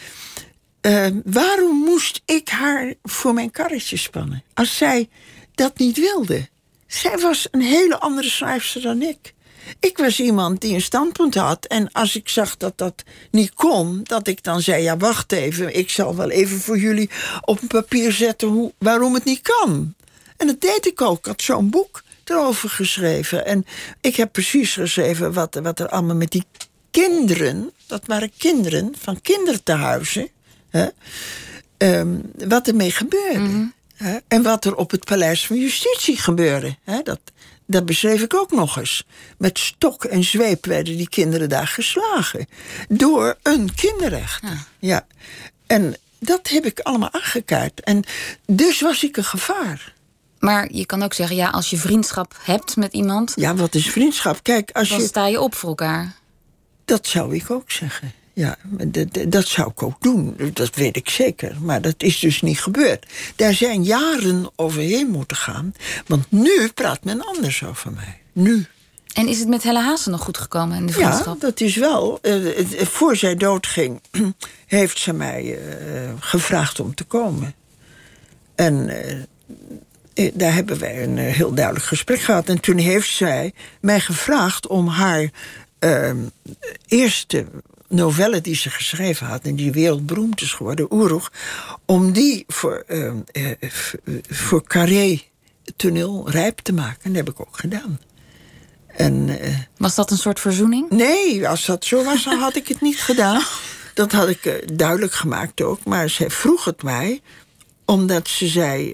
C: eh, waarom moest ik haar voor mijn karretje spannen? Als zij dat niet wilde. Zij was een hele andere schrijfster dan ik. Ik was iemand die een standpunt had. En als ik zag dat dat niet kon, dat ik dan zei: Ja, wacht even, ik zal wel even voor jullie op een papier zetten hoe, waarom het niet kan. En dat deed ik ook. Ik had zo'n boek erover geschreven. En ik heb precies geschreven wat, wat er allemaal met die kinderen, dat waren kinderen van kindertehuizen, hè, ehm, wat ermee gebeurde. Hè, en wat er op het Paleis van Justitie gebeurde. Hè, dat, dat beschreef ik ook nog eens. Met stok en zweep werden die kinderen daar geslagen. Door een kinderrechter. Ja. En dat heb ik allemaal aangekaart. En dus was ik een gevaar.
B: Maar je kan ook zeggen, ja, als je vriendschap hebt met iemand...
C: Ja, wat is vriendschap? Kijk, als
B: dan
C: je.
B: sta je op voor elkaar.
C: Dat zou ik ook zeggen. Ja, dat, dat- zou ik ook doen. Dat weet ik zeker. Maar dat is dus niet gebeurd. Daar zijn jaren overheen moeten gaan. Want nu praat men anders over mij. Nu.
B: En is het met Helle Haase nog goed gekomen in de
C: Ja,
B: vriendschap?
C: dat is wel. eh, eh, voor zij doodging, [clears throat] heeft ze mij eh, gevraagd om te komen. En eh, eh, daar hebben wij een eh, heel duidelijk gesprek gehad. En toen heeft zij mij gevraagd om haar eh, eerste novelle die ze geschreven had... en die wereldberoemd is geworden, Oeroeg... om die voor, eh, voor Carré toneel rijp te maken. En dat heb ik ook gedaan. En... eh,
B: Was dat een soort verzoening?
C: Nee, als dat zo was, dan had ik het niet gedaan. [laughs] Dat had ik eh, duidelijk gemaakt ook. Maar zij vroeg het mij, omdat ze zei...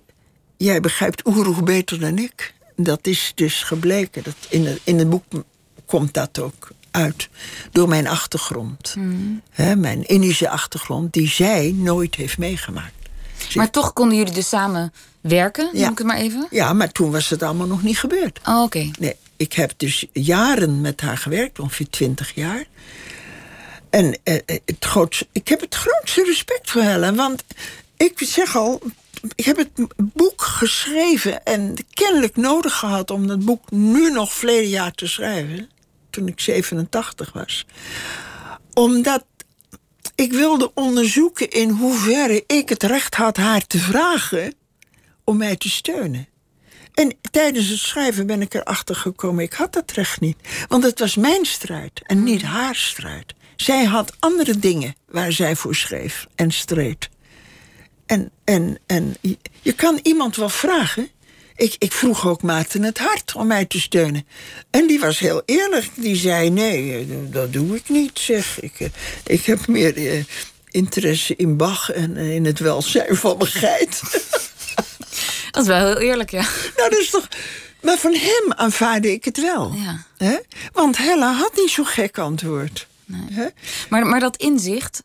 C: jij begrijpt Oeroeg beter dan ik. Dat is dus gebleken. Dat in, het, in het boek komt dat ook uit. Door mijn achtergrond. Hè, mijn Indische achtergrond, die zij nooit heeft meegemaakt.
B: Maar toch konden jullie dus samen werken, noem
C: Ja.
B: ik het maar even?
C: Ja, maar toen was het allemaal nog niet gebeurd.
B: Oh, oké.
C: Nee, ik heb dus jaren met haar gewerkt, ongeveer twintig jaar. En eh, eh, het grootste, ik heb het grootste respect voor Helen. Want ik zeg al, ik heb het boek geschreven en kennelijk nodig gehad om dat boek nu nog verleden jaar te schrijven. Toen ik 87 was. Omdat ik wilde onderzoeken in hoeverre ik het recht had haar te vragen om mij te steunen. En tijdens het schrijven ben ik erachter gekomen, ik had dat recht niet. Want het was mijn strijd en niet haar strijd. Zij had andere dingen waar zij voor schreef en streed. En, en, en je- je kan iemand wel vragen. Ik, ik vroeg ook Maarten het Hart om mij te steunen. En die was heel eerlijk. Die zei, nee, eh, dat doe ik niet, zeg. Ik, eh, ik heb meer eh, interesse in Bach en in het welzijn van mijn geit. [laughs]
B: Dat is wel heel eerlijk, ja.
C: Nou, dat is toch. Maar van hem aanvaarde ik het wel.
B: Ja.
C: Hè? Want Hella had niet zo'n gek antwoord. Hè?
B: Maar, maar dat inzicht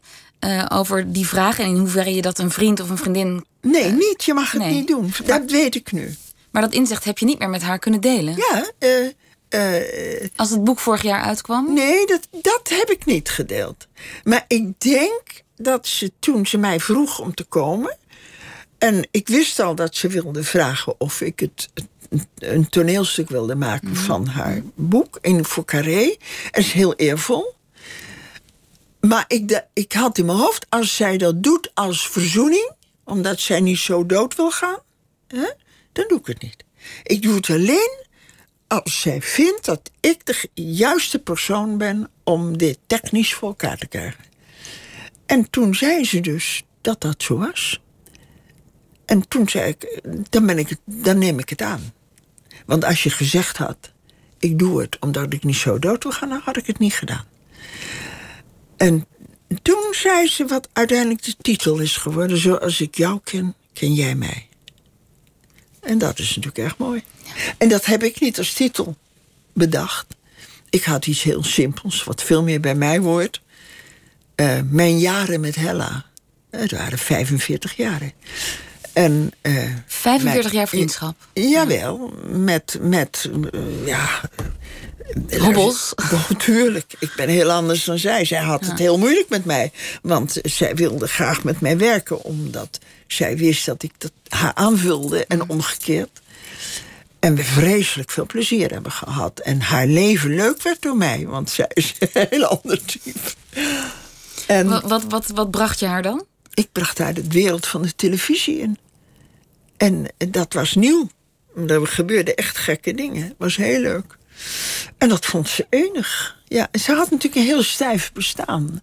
B: over die vraag... en in hoeverre je dat een vriend of een vriendin...
C: Nee, niet. Je mag het
B: nee.
C: niet doen. Dat weet ik nu.
B: Maar dat inzicht heb je niet meer met haar kunnen delen.
C: Ja, eh, eh,
B: Als het boek vorig jaar uitkwam...
C: nee, dat, dat heb ik niet gedeeld. Maar ik denk dat ze toen ze mij vroeg om te komen. En ik wist al dat ze wilde vragen of ik het. een- toneelstuk wilde maken van haar boek in voor Carré. Dat is heel eervol. Maar ik, da- ik had in mijn hoofd, als zij dat doet als verzoening, omdat zij niet zo dood wil gaan, hè, dan doe ik het niet. Ik doe het alleen als zij vindt dat ik de juiste persoon ben om dit technisch voor elkaar te krijgen. En toen zei ze dus dat dat zo was. En toen zei ik, dan, ben ik dan neem ik het aan. Want als je gezegd had, ik doe het omdat ik niet zo dood wil gaan, dan had ik het niet gedaan. En toen zei ze wat uiteindelijk de titel is geworden. Zoals ik jou ken, ken jij mij. En dat is natuurlijk erg mooi. En dat heb ik niet als titel bedacht. Ik had iets heel simpels, wat veel meer bij mij hoort. Eh, mijn jaren met Hella. Het waren 45 jaren. En, eh,
B: 45
C: met-
B: jaar vriendschap.
C: Jawel, met, met eh, ja,
B: Hobbels? [laughs]
C: Natuurlijk. Ik ben heel anders dan zij. Zij had het heel moeilijk met mij. Want zij wilde graag met mij werken. Omdat zij wist dat ik dat haar aanvulde en omgekeerd. En we vreselijk veel plezier hebben gehad. En haar leven leuk werd door mij. Want zij is een [laughs] heel ander type.
B: En wat, wat, wat, wat bracht je haar dan?
C: Ik bracht haar de wereld van de televisie in. En dat was nieuw. Er gebeurden echt gekke dingen. Het was heel leuk. En dat vond ze enig. Ja, ze had natuurlijk een heel stijf bestaan.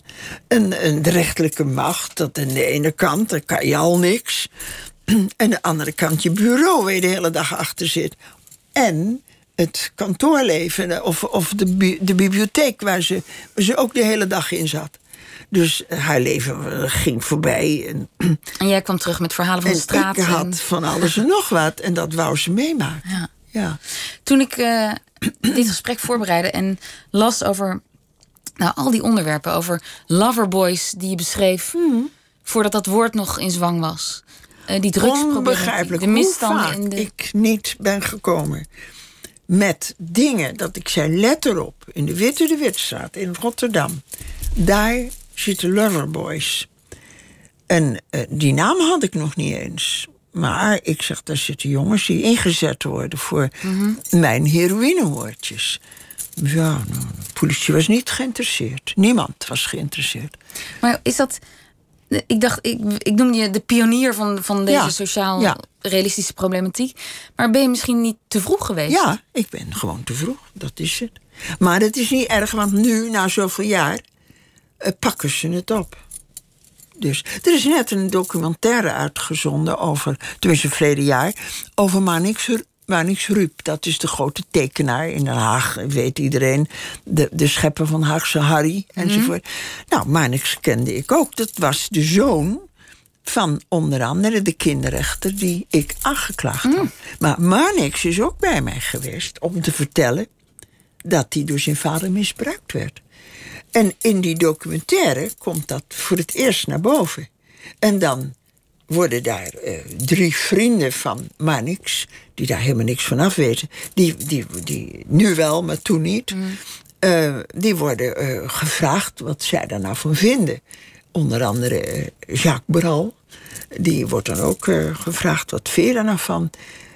C: Een, een de rechterlijke macht, dat aan de ene kant, daar kan je al niks. En aan de andere kant je bureau waar je de hele dag achter zit. En het kantoorleven of, of de, de bibliotheek waar ze, waar ze ook de hele dag in zat. Dus haar leven ging voorbij. En,
B: en jij kwam terug met verhalen van de straat.
C: Ik had van alles en nog wat. En dat wou ze meemaken. Ja. ja.
B: Toen ik uh, [clears throat] dit gesprek voorbereidde en las over nou, al die onderwerpen. Over loverboys die je beschreef hmm. voordat dat woord nog in zwang was. Uh, die drugsproblematiek, de misstanden.
C: in de... ik niet ben gekomen met dingen dat ik zei, let erop, in de Witte de Witstraat in Rotterdam. Daar zitten Loverboys. En uh, die naam had ik nog niet eens. Maar ik zeg, daar zitten jongens die ingezet worden voor mm -hmm. mijn heroïnewoordjes. Ja, nou, de politie was niet geïnteresseerd. Niemand was geïnteresseerd.
B: Maar is dat. Ik dacht, ik, ik noemde je de pionier van, van deze sociaal-realistische problematiek. Maar ben je misschien niet te vroeg geweest?
C: Ja, ik ben gewoon te vroeg. Dat is het. Maar het is niet erg, want nu, na zoveel jaar, pakken ze het op. Dus er is net een documentaire uitgezonden over, tenminste verleden jaar, over Manix, Manix Rup. Dat is de grote tekenaar in Den Haag, weet iedereen. De, de schepper van Haagse Harry enzovoort. Mm Nou, Manix kende ik ook. Dat was de zoon van onder andere de kinderrechter die ik aangeklaagd had. Mm. Maar Manix is ook bij mij geweest om te vertellen dat hij door zijn vader misbruikt werd. En in die documentaire komt dat voor het eerst naar boven. En dan worden daar uh, drie vrienden van Manix, die daar helemaal niks van af weten, die, die, die nu wel, maar toen niet, mm. uh, die worden uh, gevraagd wat zij daar nou van vinden. Onder andere Jacques Bral, die wordt dan ook gevraagd wat daar nou van.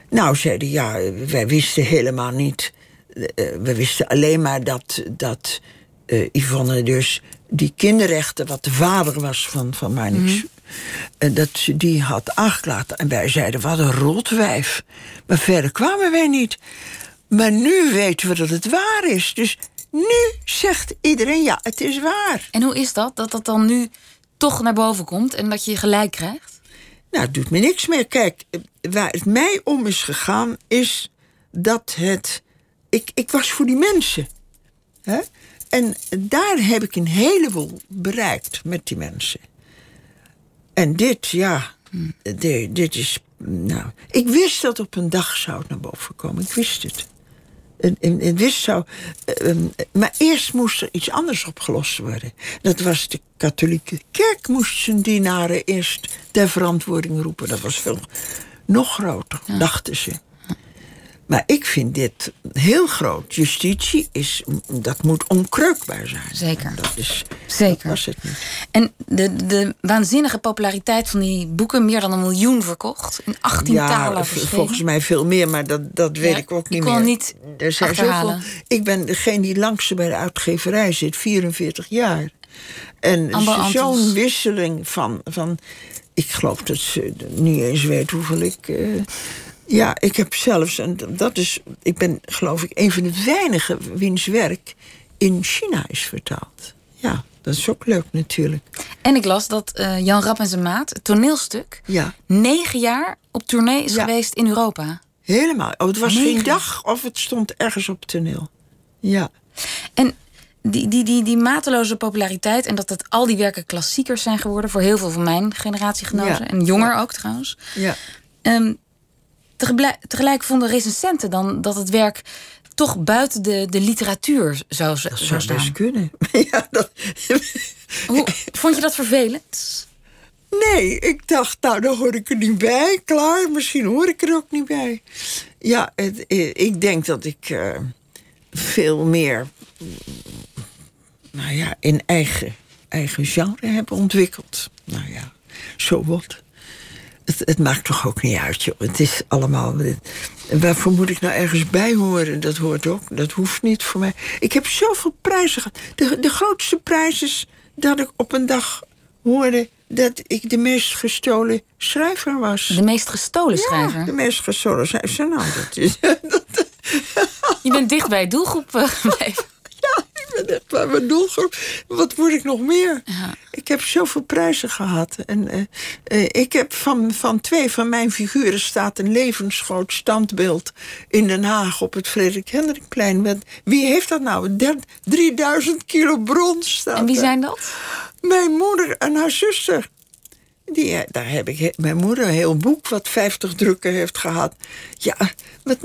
C: Nou, zeiden ja, wij wisten helemaal niet. we wisten alleen maar dat, dat uh, Yvonne dus die kinderrechten, wat de vader was van, van Marnix, mm -hmm. dat ze die had aangeklaagd. En wij zeiden, wat een rotwijf. Maar verder kwamen wij niet. Maar nu weten we dat het waar is. Dus nu zegt iedereen, ja, het is waar.
B: En hoe is dat, dat dat dan nu toch naar boven komt en dat je gelijk krijgt?
C: Nou, het doet me niks meer. Kijk, waar het mij om is gegaan, is dat het. Ik, ik was voor die mensen. Hè? En daar heb ik een heleboel bereikt met die mensen. En dit, ja, dit, dit is. Nou, ik wist dat op een dag zou het naar boven komen. Ik wist het. En, en, wist zou, um, maar eerst moest er iets anders opgelost worden. Dat was de katholieke kerk moest zijn dienaren eerst ter verantwoording roepen. Dat was veel nog groter, dachten ze. Maar ik vind dit heel groot. Justitie is, dat moet onkreukbaar zijn.
B: Zeker.
C: Dat is,
B: Zeker.
C: was het niet.
B: En de, de waanzinnige populariteit van die boeken, meer dan een miljoen verkocht. In 18
C: ja,
B: talen
C: volgens mij veel meer, maar dat, dat weet ik ook niet
B: ik
C: meer.
B: kon niet
C: er zijn zoveel, Ik ben degene die langste bij de uitgeverij zit, 44 jaar. En zo'n wisseling van, van. Ik geloof dat ze niet eens weet hoeveel ik. Uh, ja, ik heb zelfs, en dat is, ik ben geloof ik een van de weinigen wiens werk in China is vertaald. Ja, dat is ook leuk natuurlijk.
B: En ik las dat uh, Jan Rap en zijn maat, het toneelstuk,
C: ja.
B: negen jaar op tournee is geweest in Europa.
C: Helemaal. Oh, het was negen. geen dag of het stond ergens op toneel. Ja.
B: En die, die, die, die mateloze populariteit en dat het al die werken klassiekers zijn geworden voor heel veel van mijn generatiegenoten ja. en jonger ook trouwens.
C: Ja.
B: Um, tegelijk vonden recensenten dan dat het werk toch buiten de, de literatuur zou,
C: dat
B: zou
C: staan. best kunnen. [laughs] ja, dat...
B: Hoe, vond je dat vervelend?
C: Nee, ik dacht, nou, dan hoor ik er niet bij. Klaar, misschien hoor ik er ook niet bij. Ja, het, ik denk dat ik... Uh, veel meer nou ja, in eigen, eigen genre hebben ontwikkeld. Nou ja, zo wat. Het, het, maakt toch ook niet uit, joh. Het is allemaal. Waarvoor moet ik nou ergens bij horen? Dat hoort ook. Dat hoeft niet voor mij. Ik heb zoveel prijzen gehad. De, de grootste prijs is dat ik op een dag hoorde dat ik de meest gestolen schrijver was.
B: De meest gestolen schrijver?
C: Ja, de meest gestolen schrijver. Nou, dat is. [laughs]
B: Je bent dicht bij doelgroep eh, [laughs] gebleven.
C: Ja, ik ben echt bij mijn doelgroep. Wat word ik nog meer? Ja. Ik heb zoveel prijzen gehad. En uh, uh, ik heb van, van twee van mijn figuren staat een levensgroot standbeeld in Den Haag op het Frederik Hendrikplein. Wie heeft dat nou? 3000 kilo brons staat.
B: En wie zijn dat?
C: Mijn moeder en haar zuster. Die, daar heb ik mijn moeder een heel boek wat 50 drukken heeft gehad. Ja, wat,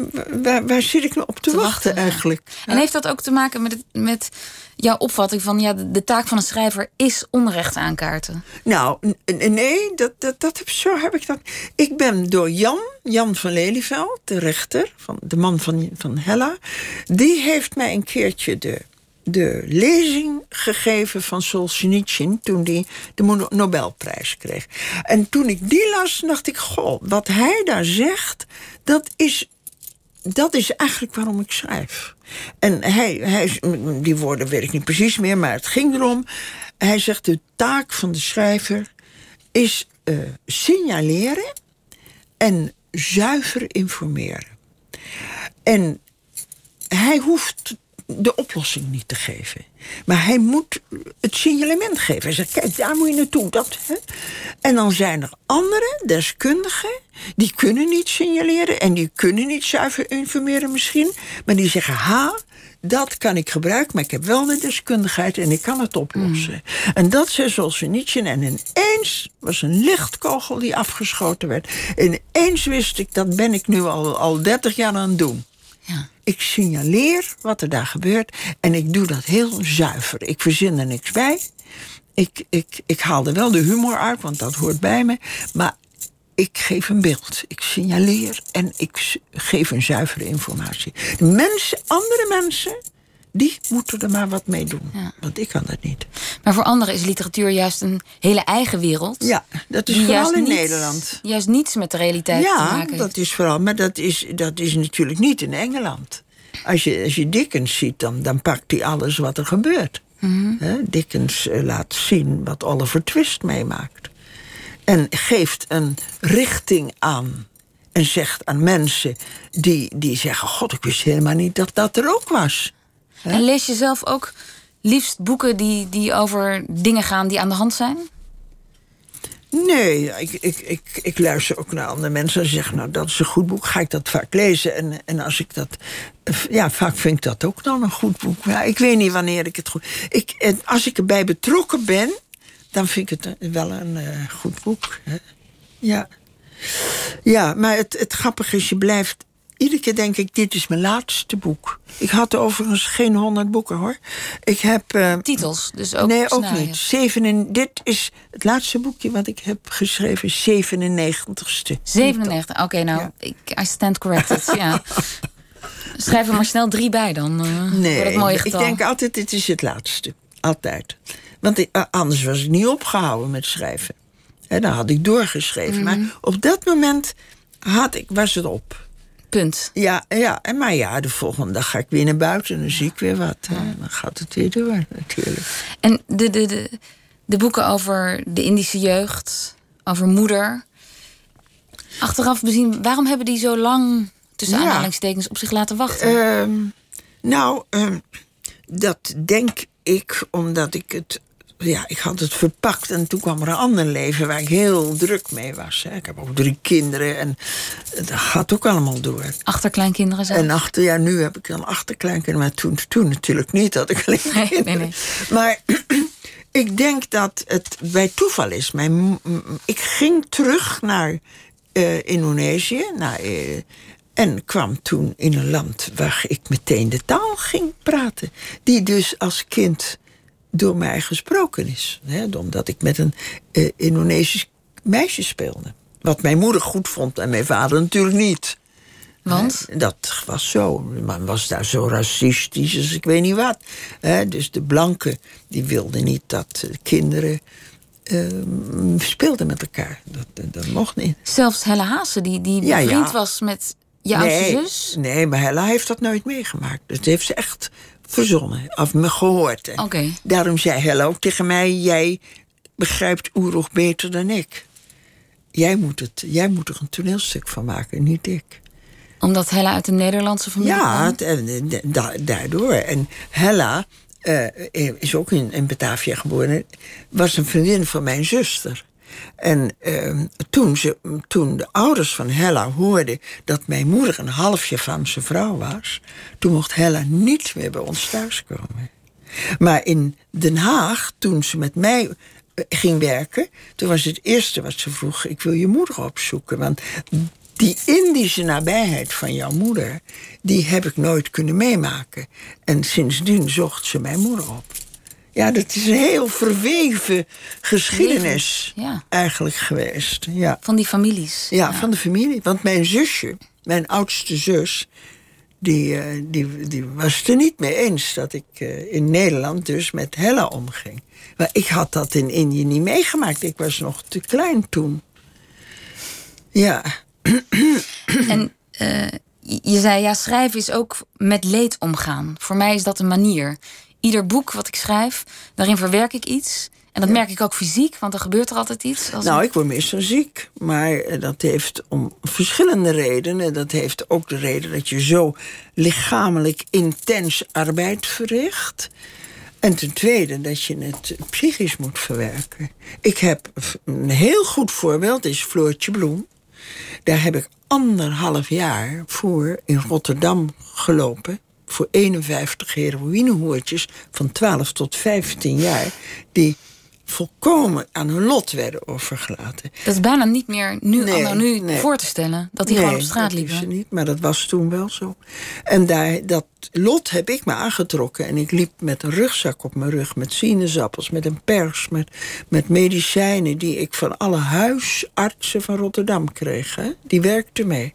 C: waar, waar zit ik nou op te, wachten, eigenlijk?
B: En heeft dat ook te maken met, met jouw opvatting van ja, de, taak van een schrijver is onrecht aankaarten?
C: Nou, nee, dat, dat, dat heb, zo heb ik dat. Ik ben door Jan, Jan van Lelyveld, de rechter, van, de man van, van Hella, die heeft mij een keertje de de lezing gegeven van Solzhenitsyn toen hij de Nobelprijs kreeg. En toen ik die las, dacht ik: Goh, wat hij daar zegt, dat is, dat is eigenlijk waarom ik schrijf. En hij, hij, die woorden weet ik niet precies meer, maar het ging erom. Hij zegt: de taak van de schrijver is uh, signaleren en zuiver informeren. En hij hoeft de oplossing niet te geven. Maar hij moet het signalement geven. Hij zegt, kijk, daar moet je naartoe. Dat, hè? En dan zijn er andere deskundigen... die kunnen niet signaleren en die kunnen niet zuiver informeren misschien... maar die zeggen, ha, dat kan ik gebruiken, maar ik heb wel de deskundigheid en ik kan het oplossen. Mm. En dat zei Solzhenitsyn. En ineens was een lichtkogel die afgeschoten werd. En ineens wist ik, dat ben ik nu al, al 30 jaar aan het doen. Ik signaleer wat er daar gebeurt en ik doe dat heel zuiver. Ik verzin er niks bij. Ik, ik, ik haal er wel de humor uit, want dat hoort bij me. Maar ik geef een beeld. Ik signaleer en ik geef een zuivere informatie. Mensen, andere mensen die moeten er maar wat mee doen. Want ik kan dat niet.
B: Maar voor anderen is literatuur juist een hele eigen wereld.
C: Ja, dat is vooral in Nederland.
B: Juist niets met de realiteit
C: ja,
B: te maken.
C: Ja, dat is vooral. Maar dat is, dat is natuurlijk niet in Engeland. Als je, als je Dickens ziet, dan, dan pakt hij alles wat er gebeurt. Mm Dickens eh, laat zien wat Oliver Twist meemaakt. En geeft een richting aan. En zegt aan mensen die, die zeggen: God, ik wist helemaal niet dat dat er ook was.
B: En lees je zelf ook liefst boeken die, die over dingen gaan die aan de hand zijn?
C: Nee, ik, ik, ik, ik luister ook naar andere mensen en zeg, nou, dat is een goed boek, ga ik dat vaak lezen. En, en als ik dat, ja, vaak vind ik dat ook dan een goed boek. Ja, ik weet niet wanneer ik het goed. Ik, en als ik erbij betrokken ben, dan vind ik het wel een uh, goed boek. Hè? Ja. Ja, maar het, het grappige is, je blijft iedere keer denk ik, dit is mijn laatste boek. Ik had overigens geen honderd boeken, hoor. Ik heb... Uh,
B: Titels, dus ook
C: Nee, ook niet. Zeven en, dit is het laatste boekje wat ik heb geschreven, 97ste.
B: 97, oké, nou, ik, I stand corrected, ja. [laughs] Schrijf er maar snel drie bij dan, uh, nee, dat mooie
C: getal. ik denk altijd, dit is het laatste. Altijd. Want uh, anders was ik niet opgehouden met schrijven. En dan had ik doorgeschreven. Maar mhm. op dat moment had ik, was het op.
B: Punt.
C: Ja, ja, en maar ja, de volgende dag ga ik weer naar buiten en dan zie ik weer wat. Dan gaat het weer door, natuurlijk.
B: En de, de, de, de boeken over de Indische jeugd, over moeder. Achteraf bezien, waarom hebben die zo lang tussen aanhalingstekens op zich laten wachten?
C: Uh, nou, uh, dat denk ik omdat ik het ja, ik had het verpakt en toen kwam er een ander leven waar ik heel druk mee was. Hè. Ik heb ook drie kinderen en dat gaat ook allemaal door.
B: Achterkleinkinderen zijn.
C: En achter, ja, nu heb ik dan achterkleinkinderen, maar toen, toen natuurlijk niet. Dat ik alleen nee, nee, nee. Maar [clears throat] ik denk dat het bij toeval is. Mijn, ik ging terug naar uh, Indonesië, naar, uh, en kwam toen in een land waar ik meteen de taal ging praten. Die dus als kind door mij gesproken is. Hè, omdat ik met een uh, Indonesisch meisje speelde. Wat mijn moeder goed vond en mijn vader natuurlijk niet.
B: Want?
C: Dat was zo. Man was daar zo racistisch als ik weet niet wat. dus de blanken die wilden niet dat kinderen uh, speelden met elkaar. Dat, dat, mocht niet.
B: Zelfs Helle Haase, die, die ja, bevriend was met je oudste zus?
C: Nee, maar Hella heeft dat nooit meegemaakt. Dat heeft ze echt verzonnen, of me gehoord. Daarom zei Hella ook tegen mij... jij begrijpt Oerog beter dan ik. Jij moet, het, jij moet er een toneelstuk van maken, niet ik
B: omdat Hella uit een Nederlandse familie
C: ja, kwam? Ja, daardoor. En Hella uh, is ook in, in Batavia geboren. Was een vriendin van mijn zuster. En uh, toen, ze, toen de ouders van Hella hoorden dat mijn moeder een half Javaanse vrouw was, toen mocht Hella niet meer bij ons thuiskomen. Maar in Den Haag, toen ze met mij eh, ging werken, toen was het eerste wat ze vroeg: ik wil je moeder opzoeken. Want die Indische nabijheid van jouw moeder, die heb ik nooit kunnen meemaken. En sindsdien zocht ze mijn moeder op. Ja, dat is een heel verweven geschiedenis ja. eigenlijk geweest. Ja.
B: Van die families.
C: Ja, van de familie. Want mijn zusje, mijn oudste zus, die, eh, die, die was het er niet mee eens dat ik eh, in Nederland dus met Hella omging. Maar ik had dat in Indië niet meegemaakt. Ik was nog te klein toen. Ja. [clears throat]
B: En uh, je zei, ja, schrijven is ook met leed omgaan. Voor mij is dat een manier. Ieder boek wat ik schrijf, daarin verwerk ik iets. En dat merk ik ook fysiek, want er gebeurt er altijd iets.
C: Als nou, ik word meestal ziek. Maar eh, dat heeft om verschillende redenen. Dat heeft ook de reden dat je zo lichamelijk intens arbeid verricht. En ten tweede dat je het psychisch moet verwerken. Ik heb een heel goed voorbeeld, is Floortje Bloem. Daar heb ik anderhalf jaar voor in Rotterdam gelopen. Voor 51 heroïnehoertjes van 12 tot 15 jaar. Die volkomen aan hun lot werden overgelaten.
B: Dat is bijna niet meer nu, nee, nu voor te stellen. Dat die gewoon op straat liepen.
C: Nee, niet, maar dat was toen wel zo. En daar, dat lot heb ik me aangetrokken. En ik liep met een rugzak op mijn rug. Met sinaasappels, met een pers. Met, met medicijnen die ik van alle huisartsen van Rotterdam kreeg. Hè. Die werkten mee.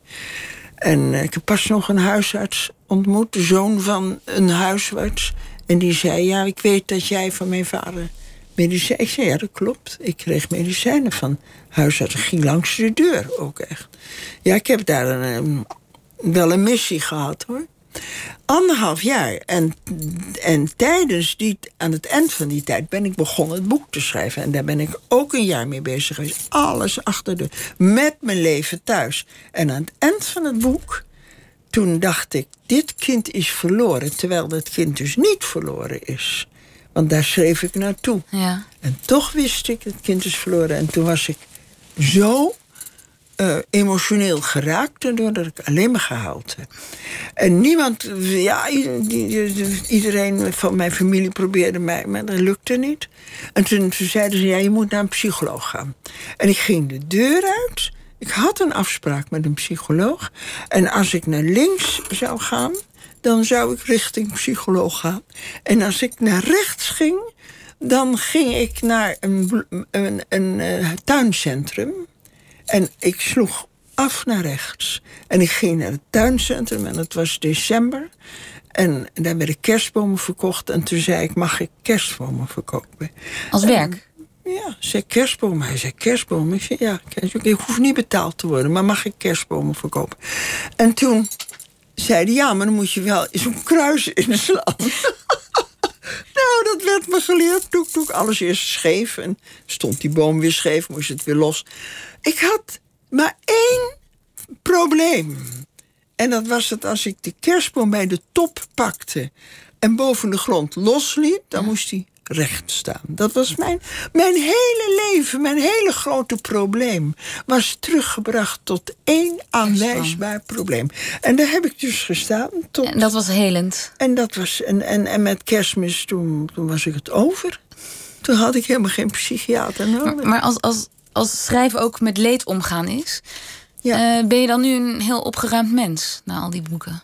C: En ik heb pas nog een huisarts ontmoet. De zoon van een huisarts. En die zei, ja, ik weet dat jij van mijn vader medicijnen. Ik zei, ja, dat klopt. Ik kreeg medicijnen van huisarts. ging langs de deur ook echt. Ja, ik heb daar een, ehm, wel een missie gehad, hoor. Anderhalf jaar. En, en tijdens die, aan het eind van die tijd ben ik begonnen het boek te schrijven. En daar ben ik ook een jaar mee bezig geweest. Alles achter de... Met mijn leven thuis. En aan het eind van het boek... Toen dacht ik, dit kind is verloren. Terwijl dat kind dus niet verloren is. Want daar schreef ik naartoe.
B: Ja.
C: En toch wist ik, het kind is verloren. En toen was ik zo uh, emotioneel geraakt... doordat ik alleen maar gehuild heb. En niemand... Ja, iedereen van mijn familie probeerde mij... maar dat lukte niet. En toen, toen zeiden ze, ja, je moet naar een psycholoog gaan. En ik ging de deur uit... Ik had een afspraak met een psycholoog. En als ik naar links zou gaan, dan zou ik richting psycholoog gaan. En als ik naar rechts ging, dan ging ik naar een, een, een, eh, tuincentrum. En ik sloeg af naar rechts. En ik ging naar het tuincentrum en het was december. En daar werden kerstbomen verkocht. En toen zei ik, mag ik kerstbomen verkopen?
B: Als werk?
C: Ja, zei kerstbomen. Hij zei kerstbomen. Ik zei, ja, ik hoef niet betaald te worden, maar mag ik kerstbomen verkopen? En toen zeiden... ja, maar dan moet je wel zo'n kruis inslaan. [laughs] nou, dat werd me geleerd. Toek, toek, alles eerst scheef. En stond die boom weer scheef, moest het weer los. Ik had maar één probleem. En dat was dat als ik de kerstboom bij de top pakte... en boven de grond losliet, dan moest hij recht staan. Dat was mijn, mijn hele leven, mijn hele grote probleem. Was teruggebracht tot één aanwijsbaar probleem. En daar heb ik dus gestaan. Tot,
B: en dat was helend.
C: En, dat was, en, en, en met kerstmis, toen, toen was ik het over. Toen had ik helemaal geen psychiater nodig.
B: Maar, maar als, als, als schrijven ook met leed omgaan is... Ja. Uh, ben je dan nu een heel opgeruimd mens na al die boeken?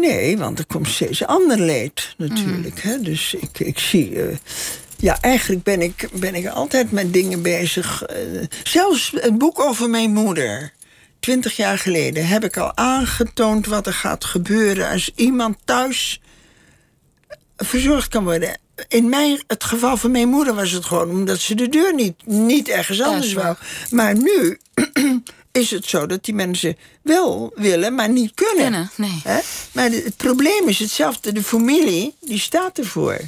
C: Nee, want er komt steeds ander leed natuurlijk. Mm. Hè? Dus ik, ik zie... Uh, ja, eigenlijk ben ik, ben ik altijd met dingen bezig. Uh, zelfs het boek over mijn moeder. twintig jaar geleden heb ik al aangetoond wat er gaat gebeuren als iemand thuis verzorgd kan worden. In mijn, het geval van mijn moeder was het gewoon omdat ze de deur niet, niet ergens anders wou. Maar nu [clears throat] is het zo dat die mensen wel willen, maar niet kunnen.
B: Kunnen, nee.
C: Maar het probleem is hetzelfde. De familie, die staat ervoor.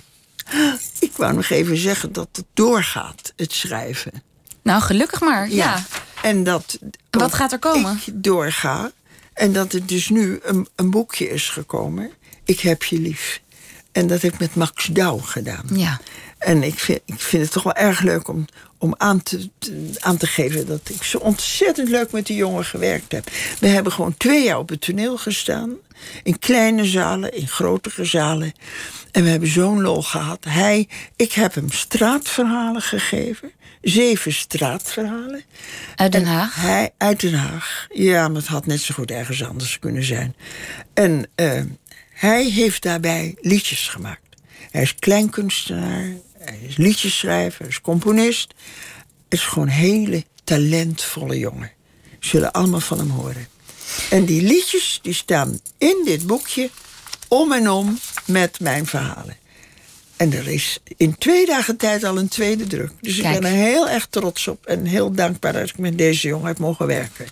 C: Ik wou nog even zeggen dat het doorgaat, het schrijven.
B: Nou, gelukkig maar. Ja.
C: En dat
B: Wat gaat er komen?
C: ik doorga. En dat er dus nu een, een boekje is gekomen. Ik heb je lief. En dat heb ik met Max Douw gedaan.
B: Ja.
C: En ik vind, ik vind het toch wel erg leuk om, om aan, te, te- aan te geven dat ik zo ontzettend leuk met die jongen gewerkt heb. We hebben gewoon twee jaar op het toneel gestaan. In kleine zalen, in grotere zalen. En we hebben zo'n lol gehad. Hij, ik heb hem straatverhalen gegeven. Zeven straatverhalen.
B: Uit Den
C: En
B: Haag.
C: Hij, uit Den Haag. Ja, maar het had net zo goed ergens anders kunnen zijn. En eh, hij heeft daarbij liedjes gemaakt. Hij is kleinkunstenaar, hij is liedjesschrijver, hij is componist. Het is gewoon een hele talentvolle jongen. Zullen allemaal van hem horen. En die liedjes die staan in dit boekje om en om met mijn verhalen. En er is in twee dagen tijd al een tweede druk. Dus ik ben er heel erg trots op en heel dankbaar dat ik met deze jongen heb mogen werken.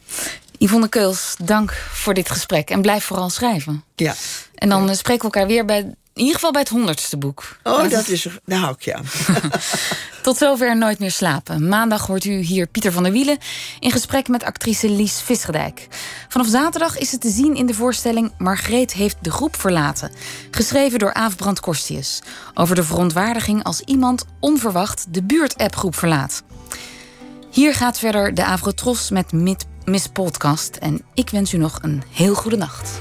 B: Yvonne Keuls, dank voor dit gesprek. En blijf vooral schrijven.
C: Ja.
B: En dan eh, spreken we elkaar weer bij, in ieder geval bij het honderdste boek.
C: Oh, dat is, er- daar hou ik je aan. [laughs] [laughs]
B: Tot zover Nooit meer slapen. Maandag hoort u hier Pieter van der Wielen in gesprek met actrice Lies Visgedijk. Vanaf zaterdag is het te zien in de voorstelling Margreet heeft de groep verlaten. Geschreven door Aaf Brand Korstius. Over de verontwaardiging als iemand onverwacht de buurt-appgroep verlaat. Hier gaat verder de Avrotros met Miss Podcast. En ik wens u nog een heel goede nacht.